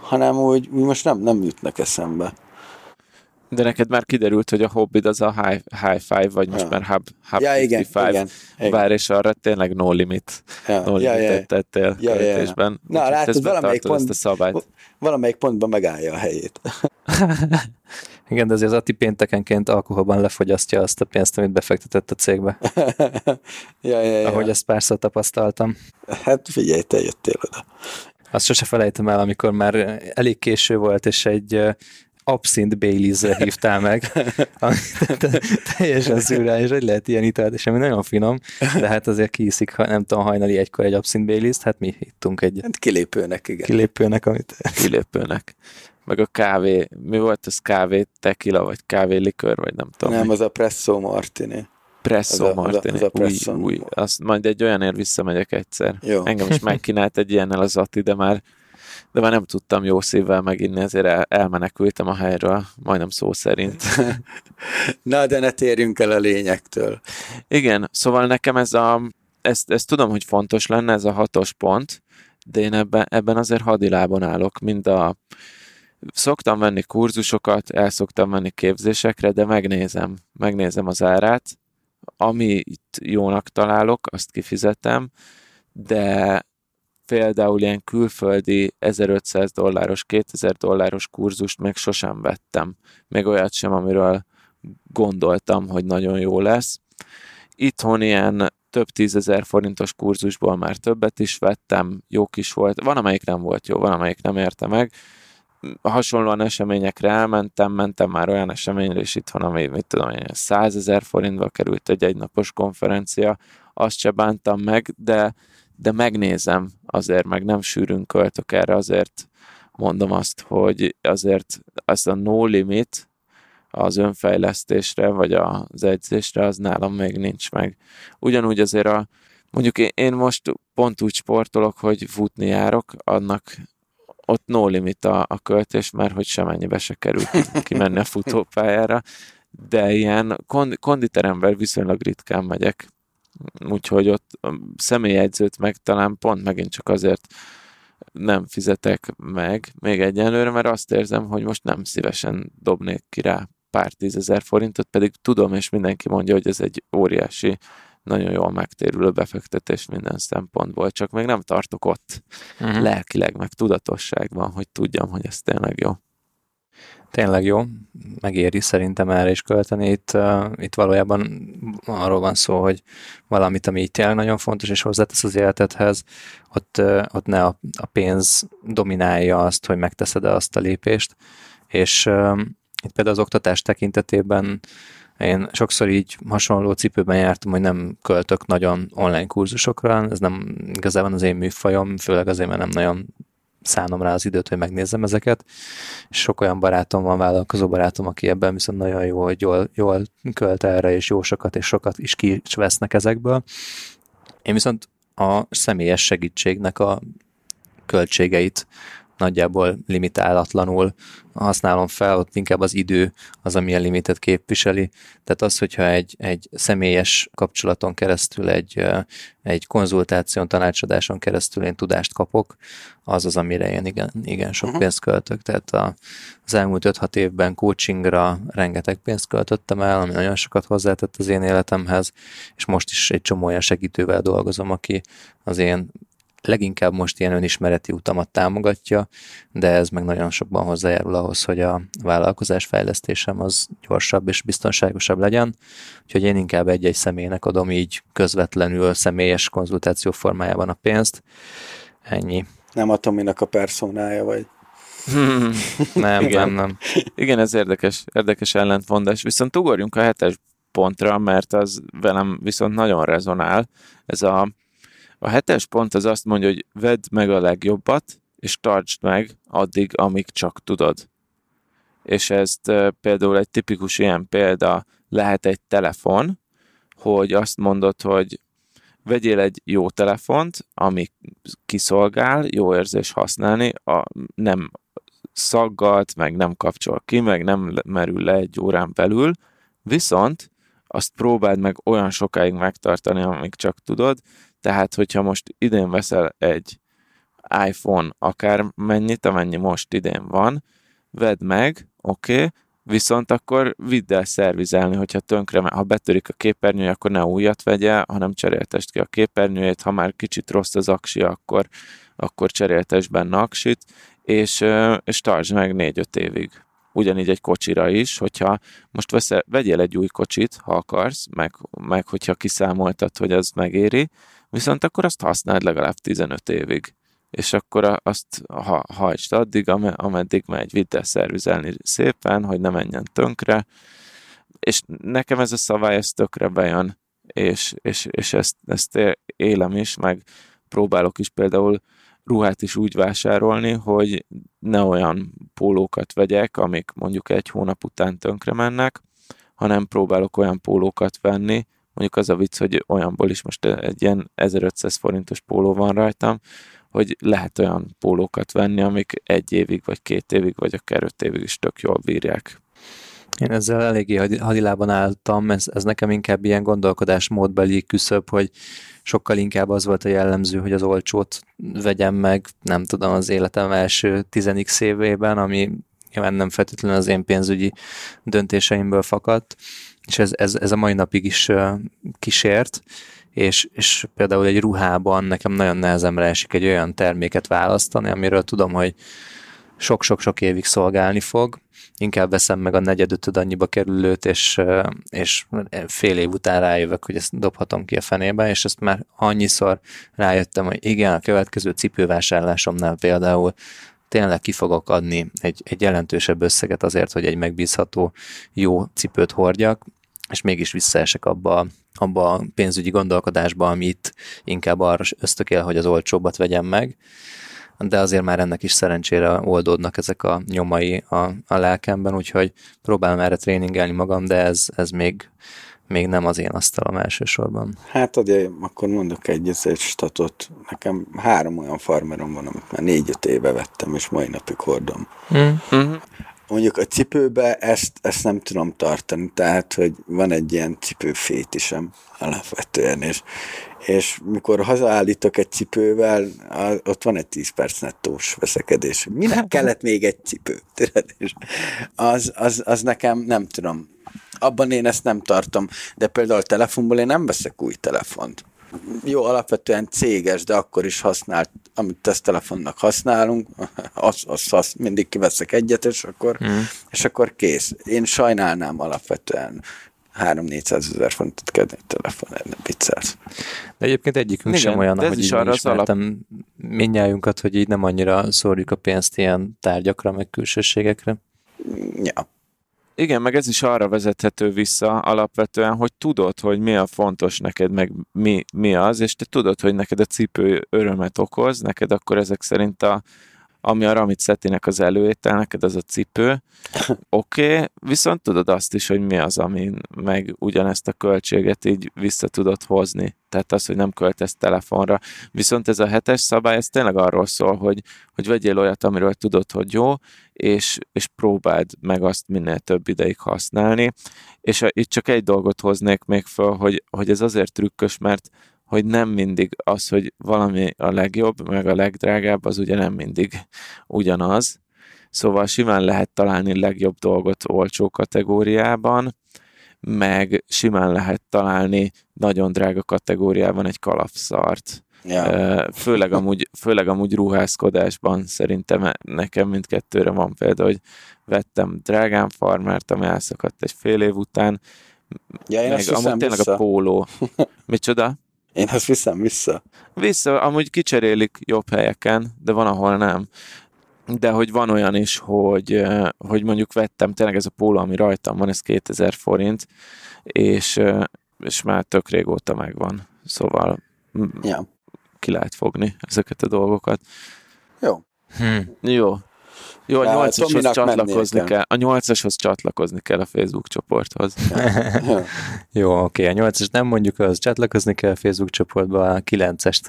hanem úgy, úgy most nem, nem jutnak eszembe. De neked már kiderült, hogy a hobbid az a high, high five, vagy most Ja. már hub, hub Ja, igen, 55, igen, igen. bár és arra tényleg no limit, Ja, no ja, limitet ja. tettél Ja, ja, ja. Na, látod, valamelyik betartod ezt a pont- szabályt. Valamelyik pontban megállja a helyét. Igen, de azért az Ati péntekenként alkoholban lefogyasztja azt a pénzt, amit befektetett a cégbe, ja, ja, ja. ahogy ezt párszor tapasztaltam. Hát figyelj, te jöttél oda. Azt sose felejtem el, amikor már elég késő volt, és egy uh, abszint baileys hívtál meg, ami te- teljesen szürreális, hogy lehet ilyen italt, és ami nagyon finom, de hát azért kiiszik, ha nem tudom, hajnali egykor egy abszint baileys hát mi ittunk egy Hát kilépőnek, igen. kilépőnek, amit kilépőnek. Meg a kávé, mi volt ez kávé tequila, vagy kávé likör, vagy nem tudom. Nem, mi. az a presszó martini. Presso az a- az a- Martini. az a új, Presso. új. Azt majd egy olyanért visszamegyek egyszer. Jó. Engem is megkínált egy ilyennel az Ati, de már de már nem tudtam jó szívvel meginni, ezért el, elmenekültem a helyről, majdnem szó szerint. Na, de ne térjünk el a lényektől. Igen, szóval nekem ez a, ezt, ezt tudom, hogy fontos lenne, ez a hatos pont, de én ebben, ebben azért hadilában állok, mind a szoktam venni kurzusokat, el szoktam menni képzésekre, de megnézem, megnézem az árát, ami itt jónak találok, azt kifizetem, de például ilyen külföldi 1500 dolláros, 2000 dolláros kurzust még sosem vettem. Még olyat sem, amiről gondoltam, hogy nagyon jó lesz. Itthon ilyen több tízezer forintos kurzusból már többet is vettem, jók is volt. Van, amelyik nem volt jó, van, amelyik nem érte meg. Hasonlóan eseményekre elmentem, mentem már olyan eseményre is itthon, ami, mit tudom én, 100 ezer forintba került egy egynapos konferencia, azt se bántam meg, de, de megnézem azért, meg nem sűrűn költök erre, azért mondom azt, hogy azért az a no limit, az önfejlesztésre, vagy az edzésre, az nálam még nincs meg. Ugyanúgy azért a, mondjuk én, én most pont úgy sportolok, hogy futni járok, annak ott no limit a, a költés, mert hogy semennyibe se kerül ki- kimenni a futópályára, de ilyen kond, konditeremben viszonylag ritkán megyek, úgyhogy ott a személyegyzőt meg talán pont megint csak azért nem fizetek meg még egyenlőre, mert azt érzem, hogy most nem szívesen dobnék ki rá pár tízezer forintot, pedig tudom, és mindenki mondja, hogy ez egy óriási, nagyon jól megtérülő befektetés minden szempontból, csak még nem tartok ott uh-huh. lelkileg, meg tudatosságban, hogy tudjam, hogy ez tényleg jó. Tényleg jó, megéri szerintem erre is költeni. Itt, uh, itt valójában arról van szó, hogy valamit, ami így tényleg nagyon fontos, és hozzátesz az életedhez, ott, uh, ott ne a, a pénz dominálja azt, hogy megteszed-e azt a lépést. És uh, itt például az oktatás tekintetében én sokszor így hasonló cipőben jártam, hogy nem költök nagyon online kurzusokra, ez nem igazából az én műfajom, főleg azért, mert nem nagyon szánom rá az időt, hogy megnézzem ezeket. Sok olyan barátom van, vállalkozó barátom, aki ebben viszont nagyon jó, hogy jól, jól költ erre, és jó sokat, és sokat is ki is ezekből. Én viszont a személyes segítségnek a költségeit nagyjából limitálatlanul használom fel, ott inkább az idő az, ami a limitet képviseli. Tehát az, hogyha egy, egy személyes kapcsolaton keresztül, egy, egy konzultáción, tanácsadáson keresztül én tudást kapok, az az, amire én igen, igen sok uh-huh. pénzt költök. Tehát a, az elmúlt 5-6 évben coachingra rengeteg pénzt költöttem el, ami nagyon sokat hozzátett az én életemhez, és most is egy csomó olyan segítővel dolgozom, aki az én leginkább most ilyen önismereti utamat támogatja, de ez meg nagyon sokban hozzájárul ahhoz, hogy a vállalkozás fejlesztésem az gyorsabb és biztonságosabb legyen. Úgyhogy én inkább egy-egy személynek adom így közvetlenül személyes konzultáció formájában a pénzt. Ennyi. Nem a Tominak a personája vagy. Hmm. Nem, Igen. nem, nem. Igen, ez érdekes, érdekes ellentmondás. Viszont ugorjunk a hetes pontra, mert az velem viszont nagyon rezonál. Ez a, a hetes pont az azt mondja, hogy vedd meg a legjobbat, és tartsd meg addig, amíg csak tudod. és ezt például egy tipikus ilyen példa lehet egy telefon, hogy azt mondod, hogy vegyél egy jó telefont, ami kiszolgál, jó érzés használni, a, nem szaggat, meg nem kapcsol ki, meg nem merül le egy órán belül, viszont azt próbáld meg olyan sokáig megtartani, amíg csak tudod, tehát hogyha most idén veszel egy iPhone akár mennyit, amennyi most idén van, vedd meg, oké, okay, viszont akkor vidd el szervizelni, hogyha tönkre, ha betörik a képernyője, akkor ne újat vegye, hanem cseréltest ki a képernyőjét, ha már kicsit rossz az aksi, akkor, akkor cseréltest benne aksit, és, és tartsd meg 4-5 évig. Ugyanígy egy kocsira is, hogyha most veszel, vegyél egy új kocsit, ha akarsz, meg, meg hogyha kiszámoltad, hogy az megéri, viszont akkor azt használd legalább 15 évig. És akkor azt ha, hajtsd addig, ameddig megy, vidd el szervizelni szépen, hogy ne menjen tönkre, és nekem ez a szabály, ez tökre bejön, és, és, és ezt, ezt élem is, meg próbálok is például ruhát is úgy vásárolni, hogy ne olyan pólókat vegyek, amik mondjuk egy hónap után tönkre mennek, hanem próbálok olyan pólókat venni, mondjuk az a vicc, hogy olyanból is most egy ilyen 1500 forintos póló van rajtam, hogy lehet olyan pólókat venni, amik egy évig, vagy két évig, vagy akár öt évig is tök jól bírják. Én ezzel eléggé hadilában álltam, ez, ez nekem inkább ilyen gondolkodásmódbeli küszöb, hogy sokkal inkább az volt a jellemző, hogy az olcsót vegyem meg, nem tudom, az életem első 10 évében, ami nyilván nem feltétlenül az én pénzügyi döntéseimből fakadt, és ez, ez, ez a mai napig is kísért, és, és például egy ruhában nekem nagyon nehezemre esik egy olyan terméket választani, amiről tudom, hogy sok-sok-sok évig szolgálni fog, inkább veszem meg a negyedötöd annyiba kerülőt, és, és fél év után rájövök, hogy ezt dobhatom ki a fenébe, és ezt már annyiszor rájöttem, hogy igen, a következő cipővásárlásomnál például tényleg ki fogok adni egy, egy jelentősebb összeget azért, hogy egy megbízható, jó cipőt hordjak, és mégis visszaesek abba, abba a pénzügyi gondolkodásba, amit inkább arra ösztökél, hogy az olcsóbbat vegyem meg, de azért már ennek is szerencsére oldódnak ezek a nyomai a, a lelkemben, úgyhogy próbálom erre tréningelni magam, de ez, ez még, még nem az én asztalom elsősorban. Hát adja, akkor mondok egy, egy statot. Nekem három olyan farmerom van, amit már négy-öt éve vettem, és mai napig hordom. Mm-hmm mondjuk a cipőbe ezt, ezt nem tudom tartani, tehát, hogy van egy ilyen cipőfétisem alapvetően, és, és mikor hazaállítok egy cipővel, ott van egy 10 perc nettós veszekedés. Minek kellett még egy cipő? És az, az, az nekem nem tudom. Abban én ezt nem tartom, de például a telefonból én nem veszek új telefont jó, alapvetően céges, de akkor is használt, amit tesztelefonnak használunk, azt az, az mindig kiveszek egyet, és akkor, mm. és akkor kész. Én sajnálnám alapvetően 3-400 ezer fontot kell egy telefon, nem viccelsz. De egyébként egyikünk Igen, sem olyan, hogy így arra ismertem alap... mindnyájunkat, hogy így nem annyira szórjuk a pénzt ilyen tárgyakra, meg külsőségekre. Ja. Igen, meg ez is arra vezethető vissza alapvetően, hogy tudod, hogy mi a fontos neked, meg mi, mi az, és te tudod, hogy neked a cipő örömet okoz, neked akkor ezek szerint a, ami a Ramit Szetinek az előétel, neked az a cipő, oké, okay, viszont tudod azt is, hogy mi az, ami meg ugyanezt a költséget így vissza tudod hozni. Tehát az, hogy nem költesz telefonra. Viszont ez a hetes szabály, ez tényleg arról szól, hogy, hogy vegyél olyat, amiről tudod, hogy jó, és, és próbáld meg azt minél több ideig használni. És a, itt csak egy dolgot hoznék még föl, hogy, hogy ez azért trükkös, mert hogy nem mindig az, hogy valami a legjobb, meg a legdrágább, az ugye nem mindig ugyanaz. Szóval simán lehet találni legjobb dolgot olcsó kategóriában, meg simán lehet találni nagyon drága kategóriában egy kalapszart. Ja. Főleg, amúgy, főleg amúgy ruházkodásban szerintem nekem mindkettőre van példa, hogy vettem drágán farmert, ami elszakadt egy fél év után, ja, én meg amúgy tényleg vissza. a póló. Micsoda? Én ezt viszem vissza. Vissza, amúgy kicserélik jobb helyeken, de van, ahol nem. De hogy van olyan is, hogy, hogy mondjuk vettem, tényleg ez a póló, ami rajtam van, ez 2000 forint, és, és már tök régóta megvan. Szóval ja. ki lehet fogni ezeket a dolgokat. Jó. Hm. Jó. Jó, a Már nyolcashoz Tominak csatlakozni mennie kell. A nyolcashoz csatlakozni kell a Facebook csoporthoz. Jó, oké, a 8-es nem mondjuk, az csatlakozni kell a Facebook csoportba, a 9-est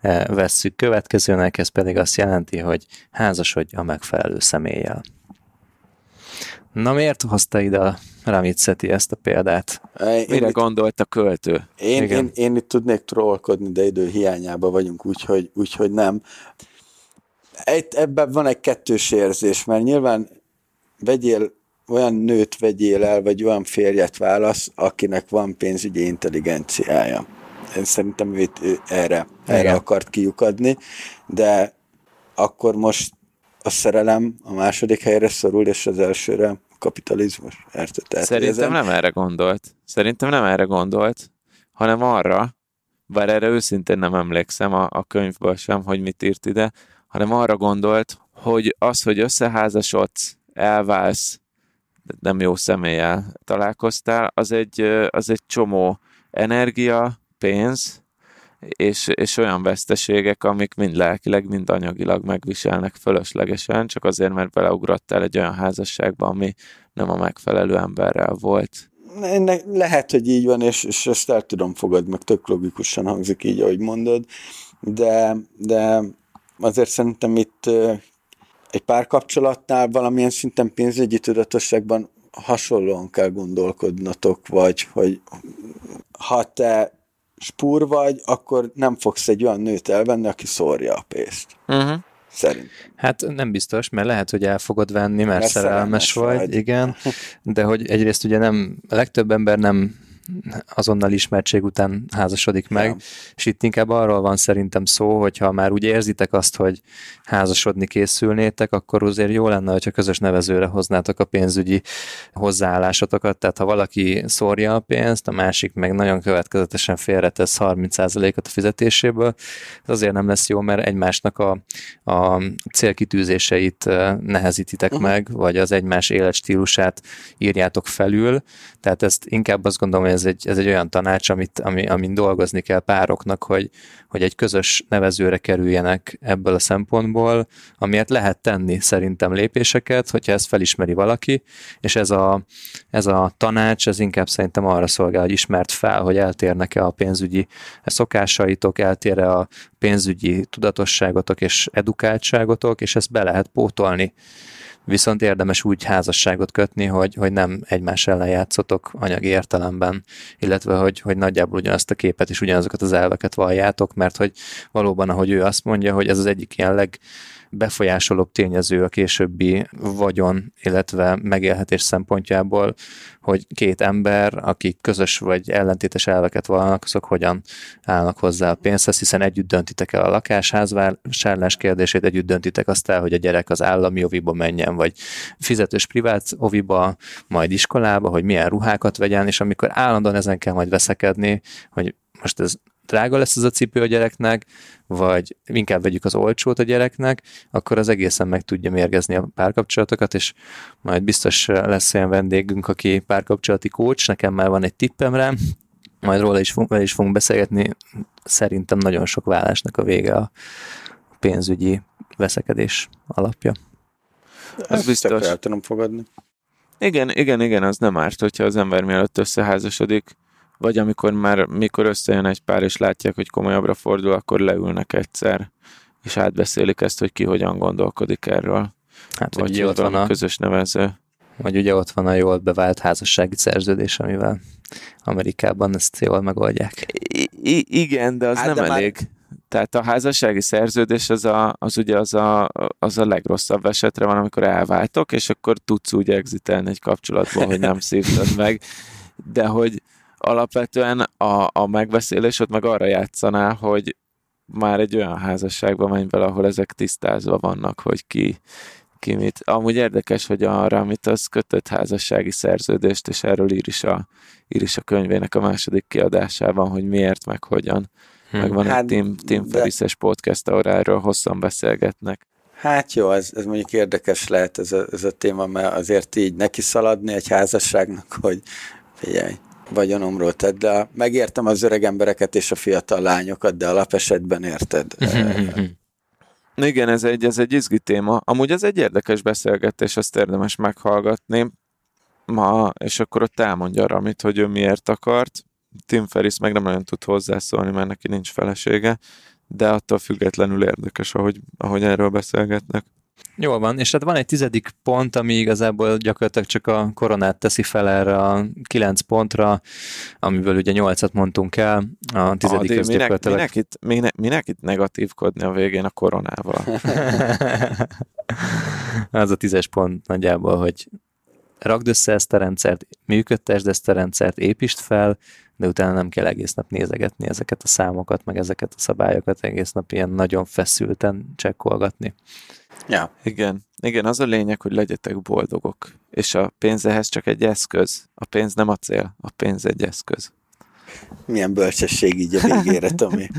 eh, vesszük következőnek, ez pedig azt jelenti, hogy házasodj a megfelelő személlyel. Na miért hozta ide a Ramit Szeti ezt a példát? Én, Mire itt, gondolt a költő? én, Igen. én, én itt tudnék trollkodni, de idő hiányában vagyunk, úgyhogy, úgyhogy nem. Egy, ebben van egy kettős érzés, mert nyilván vegyél olyan nőt vegyél el, vagy olyan férjet válasz, akinek van pénzügyi intelligenciája. Én szerintem ő, itt- ő erre, erre akart kiukadni, de akkor most a szerelem a második helyre szorul, és az elsőre a kapitalizmus. Érted? Tehát Szerintem ezen- nem erre gondolt. Szerintem nem erre gondolt, hanem arra, bár erre őszintén nem emlékszem a, a könyvből sem, hogy mit írt ide, hanem arra gondolt, hogy az, hogy összeházasodsz, elválsz, nem jó személlyel találkoztál, az egy, az egy csomó energia, pénz, és, és olyan veszteségek, amik mind lelkileg, mind anyagilag megviselnek fölöslegesen, csak azért, mert beleugrottál egy olyan házasságba, ami nem a megfelelő emberrel volt. Ennek lehet, hogy így van, és, és ezt el tudom fogadni, meg tök logikusan hangzik így, ahogy mondod, de, de azért szerintem itt egy párkapcsolatnál valamilyen szinten pénzügyi tudatosságban hasonlóan kell gondolkodnotok, vagy hogy ha te spúr vagy, akkor nem fogsz egy olyan nőt elvenni, aki szórja a pénzt. Uh-huh. Szerint. Hát nem biztos, mert lehet, hogy el fogod venni, mert, Mert mert szerelmes szerelmes vagy, vagy. igen, de hogy egyrészt ugye nem, a legtöbb ember nem azonnal ismertség után házasodik meg, Ja. és itt inkább arról van szerintem szó, hogyha már úgy érzitek azt, hogy házasodni készülnétek, akkor azért jó lenne, hogyha közös nevezőre hoznátok a pénzügyi hozzáállásotokat, tehát ha valaki szórja a pénzt, a másik meg nagyon következetesen félretesz 30%-ot a fizetéséből, ez azért nem lesz jó, mert egymásnak a, a célkitűzéseit eh, nehezítitek Mhm. meg, vagy az egymás életstílusát írjátok felül, tehát ezt inkább azt gondolom, hogy ez egy, ez egy olyan tanács, amit, ami, amin dolgozni kell pároknak, hogy, hogy egy közös nevezőre kerüljenek ebből a szempontból, amiért lehet tenni szerintem lépéseket, hogyha ezt felismeri valaki, és ez a, ez a tanács, ez inkább szerintem arra szolgál, hogy ismert fel, hogy eltérnek-e a pénzügyi szokásaitok, eltér-e a pénzügyi tudatosságotok és edukáltságotok, és ezt be lehet pótolni. Viszont érdemes úgy házasságot kötni, hogy, hogy nem egymás ellen játszotok anyagi értelemben, illetve hogy, hogy nagyjából ugyanazt a képet és ugyanazokat az elveket valljátok, mert hogy valóban, ahogy ő azt mondja, hogy ez az egyik ilyen legbefolyásolóbb tényező a későbbi vagyon, illetve megélhetés szempontjából, hogy két ember, akik közös vagy ellentétes elveket vallanak, azok hogyan állnak hozzá a pénzhez, hiszen együtt döntitek el a lakásházvásárlás kérdését, együtt döntitek azt el, hogy a gyerek az állami oviba menjen, vagy fizetős privát oviba, majd iskolába, hogy milyen ruhákat vegyen, és amikor állandóan ezen kell majd veszekedni, hogy most ez drága lesz ez a cipő a gyereknek, vagy inkább vegyük az olcsót a gyereknek, akkor az egészen meg tudja mérgezni a párkapcsolatokat, és majd biztos lesz olyan vendégünk, aki párkapcsolati coach, nekem már van egy tippem rá, majd róla is, vele is fogunk beszélgetni, szerintem nagyon sok vállásnak a vége a pénzügyi veszekedés alapja. Az biztos. El tudom fogadni. Igen, igen, igen, az nem árt, hogyha az ember mielőtt összeházasodik, vagy amikor már, mikor összejön egy pár, és látják, hogy komolyabbra fordul, akkor leülnek egyszer, és átbeszélik ezt, hogy ki hogyan gondolkodik erről. Hát, vagy ugye, ott van a, közös nevező. vagy ugye ott van a jól bevált házassági szerződés, amivel Amerikában ezt jól megoldják. I- igen, de az Hát, nem de már- elég. Tehát a házassági szerződés az, a, az ugye az a, az a legrosszabb esetre van, amikor elváltok, és akkor tudsz úgy exitelni egy kapcsolatból, hogy nem szívtad meg. De hogy alapvetően a, a megbeszélés ott meg arra játszanál, hogy már egy olyan házasságba menj bele, ahol ezek tisztázva vannak, hogy ki, ki mit. Amúgy érdekes, hogy arra, amit az kötött házassági szerződést, és erről ír is a, ír is a könyvének a második kiadásában, hogy miért, meg hogyan. Hm. Meg van Hát, egy Tim, Tim de- Ferriss-es podcast, ahol erről hosszan beszélgetnek. Hát jó, ez, ez mondjuk érdekes lehet ez a, ez a téma, mert azért így neki szaladni egy házasságnak, hogy figyelj, vagyonomról tedd le. Megértem az öreg embereket és a fiatal lányokat, de alapesetben érted. Igen, ez egy, ez egy izgi téma. Amúgy ez egy érdekes beszélgetés, azt érdemes meghallgatni. Ma, és akkor ott elmondja Ramit, hogy ő miért akart. Tim Ferris meg nem nagyon tud hozzászólni, mert neki nincs felesége, de attól függetlenül érdekes, ahogy, ahogy erről beszélgetnek. Jól van, és hát van egy tizedik pont, ami igazából gyakorlatilag csak a koronát teszi fel erre a kilenc pontra, amiből ugye nyolcat mondtunk el, a tizedik Adi, az minek, gyakorlatilag... minek, itt, minek, minek itt negatívkodni a végén a koronával? az a tízes pont nagyjából, hogy rakd össze ezt a rendszert, működtesd ezt a rendszert, építsd fel, de utána nem kell egész nap nézegetni ezeket a számokat, meg ezeket a szabályokat, egész nap ilyen nagyon feszülten csekkolgatni. Ja. Igen, igen, az a lényeg, hogy legyetek boldogok. És a pénz ehhez csak egy eszköz. A pénz nem a cél, a pénz egy eszköz. Milyen bölcsesség így a végére, Tomi.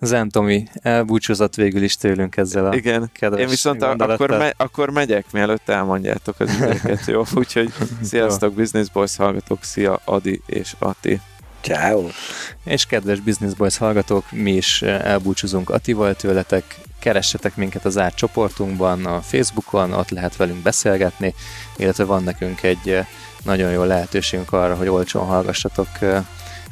Zen Tomi elbúcsúzott végül is tőlünk ezzel a Igen, kedves én viszont a, akkor, me, akkor megyek, mielőtt elmondjátok az időket, jó? Úgyhogy sziasztok, Business Boys hallgatók, szia Adi és Ati. Ciao. És kedves Business Boys hallgatók, mi is elbúcsúzunk Atival tőletek, keressetek minket az árt csoportunkban, a Facebookon, ott lehet velünk beszélgetni, illetve van nekünk egy nagyon jó lehetőségünk arra, hogy olcsón hallgassatok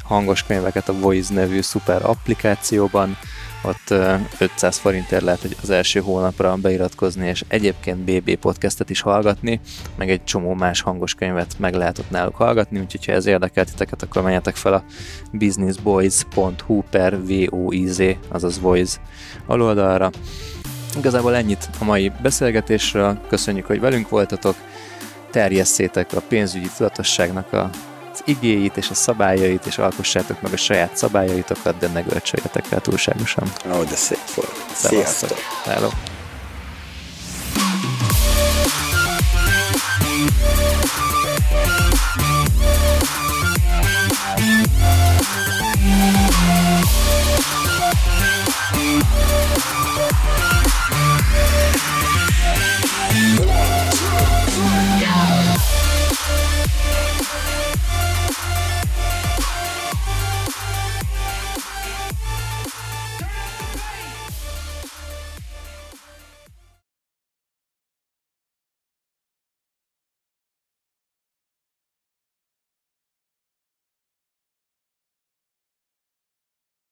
hangos könyveket a Voice nevű szuper applikációban, ott 500 forintért lehet hogy az első hónapra beiratkozni, és egyébként BB podcastet is hallgatni, meg egy csomó más hangos könyvet meg lehet ott náluk hallgatni, úgyhogy ha ez érdekel titeket, akkor menjetek fel a businessboys.hu per VOIZ, azaz Voice aloldalra. Igazából ennyit a mai beszélgetésről, köszönjük, hogy velünk voltatok, terjesszétek a pénzügyi tudatosságnak a igéit és a szabályait, és alkossátok meg a saját szabályaitokat, de ne görcsöljetek el túlságosan. Ó, de szép volt. Sziasztok! Hello.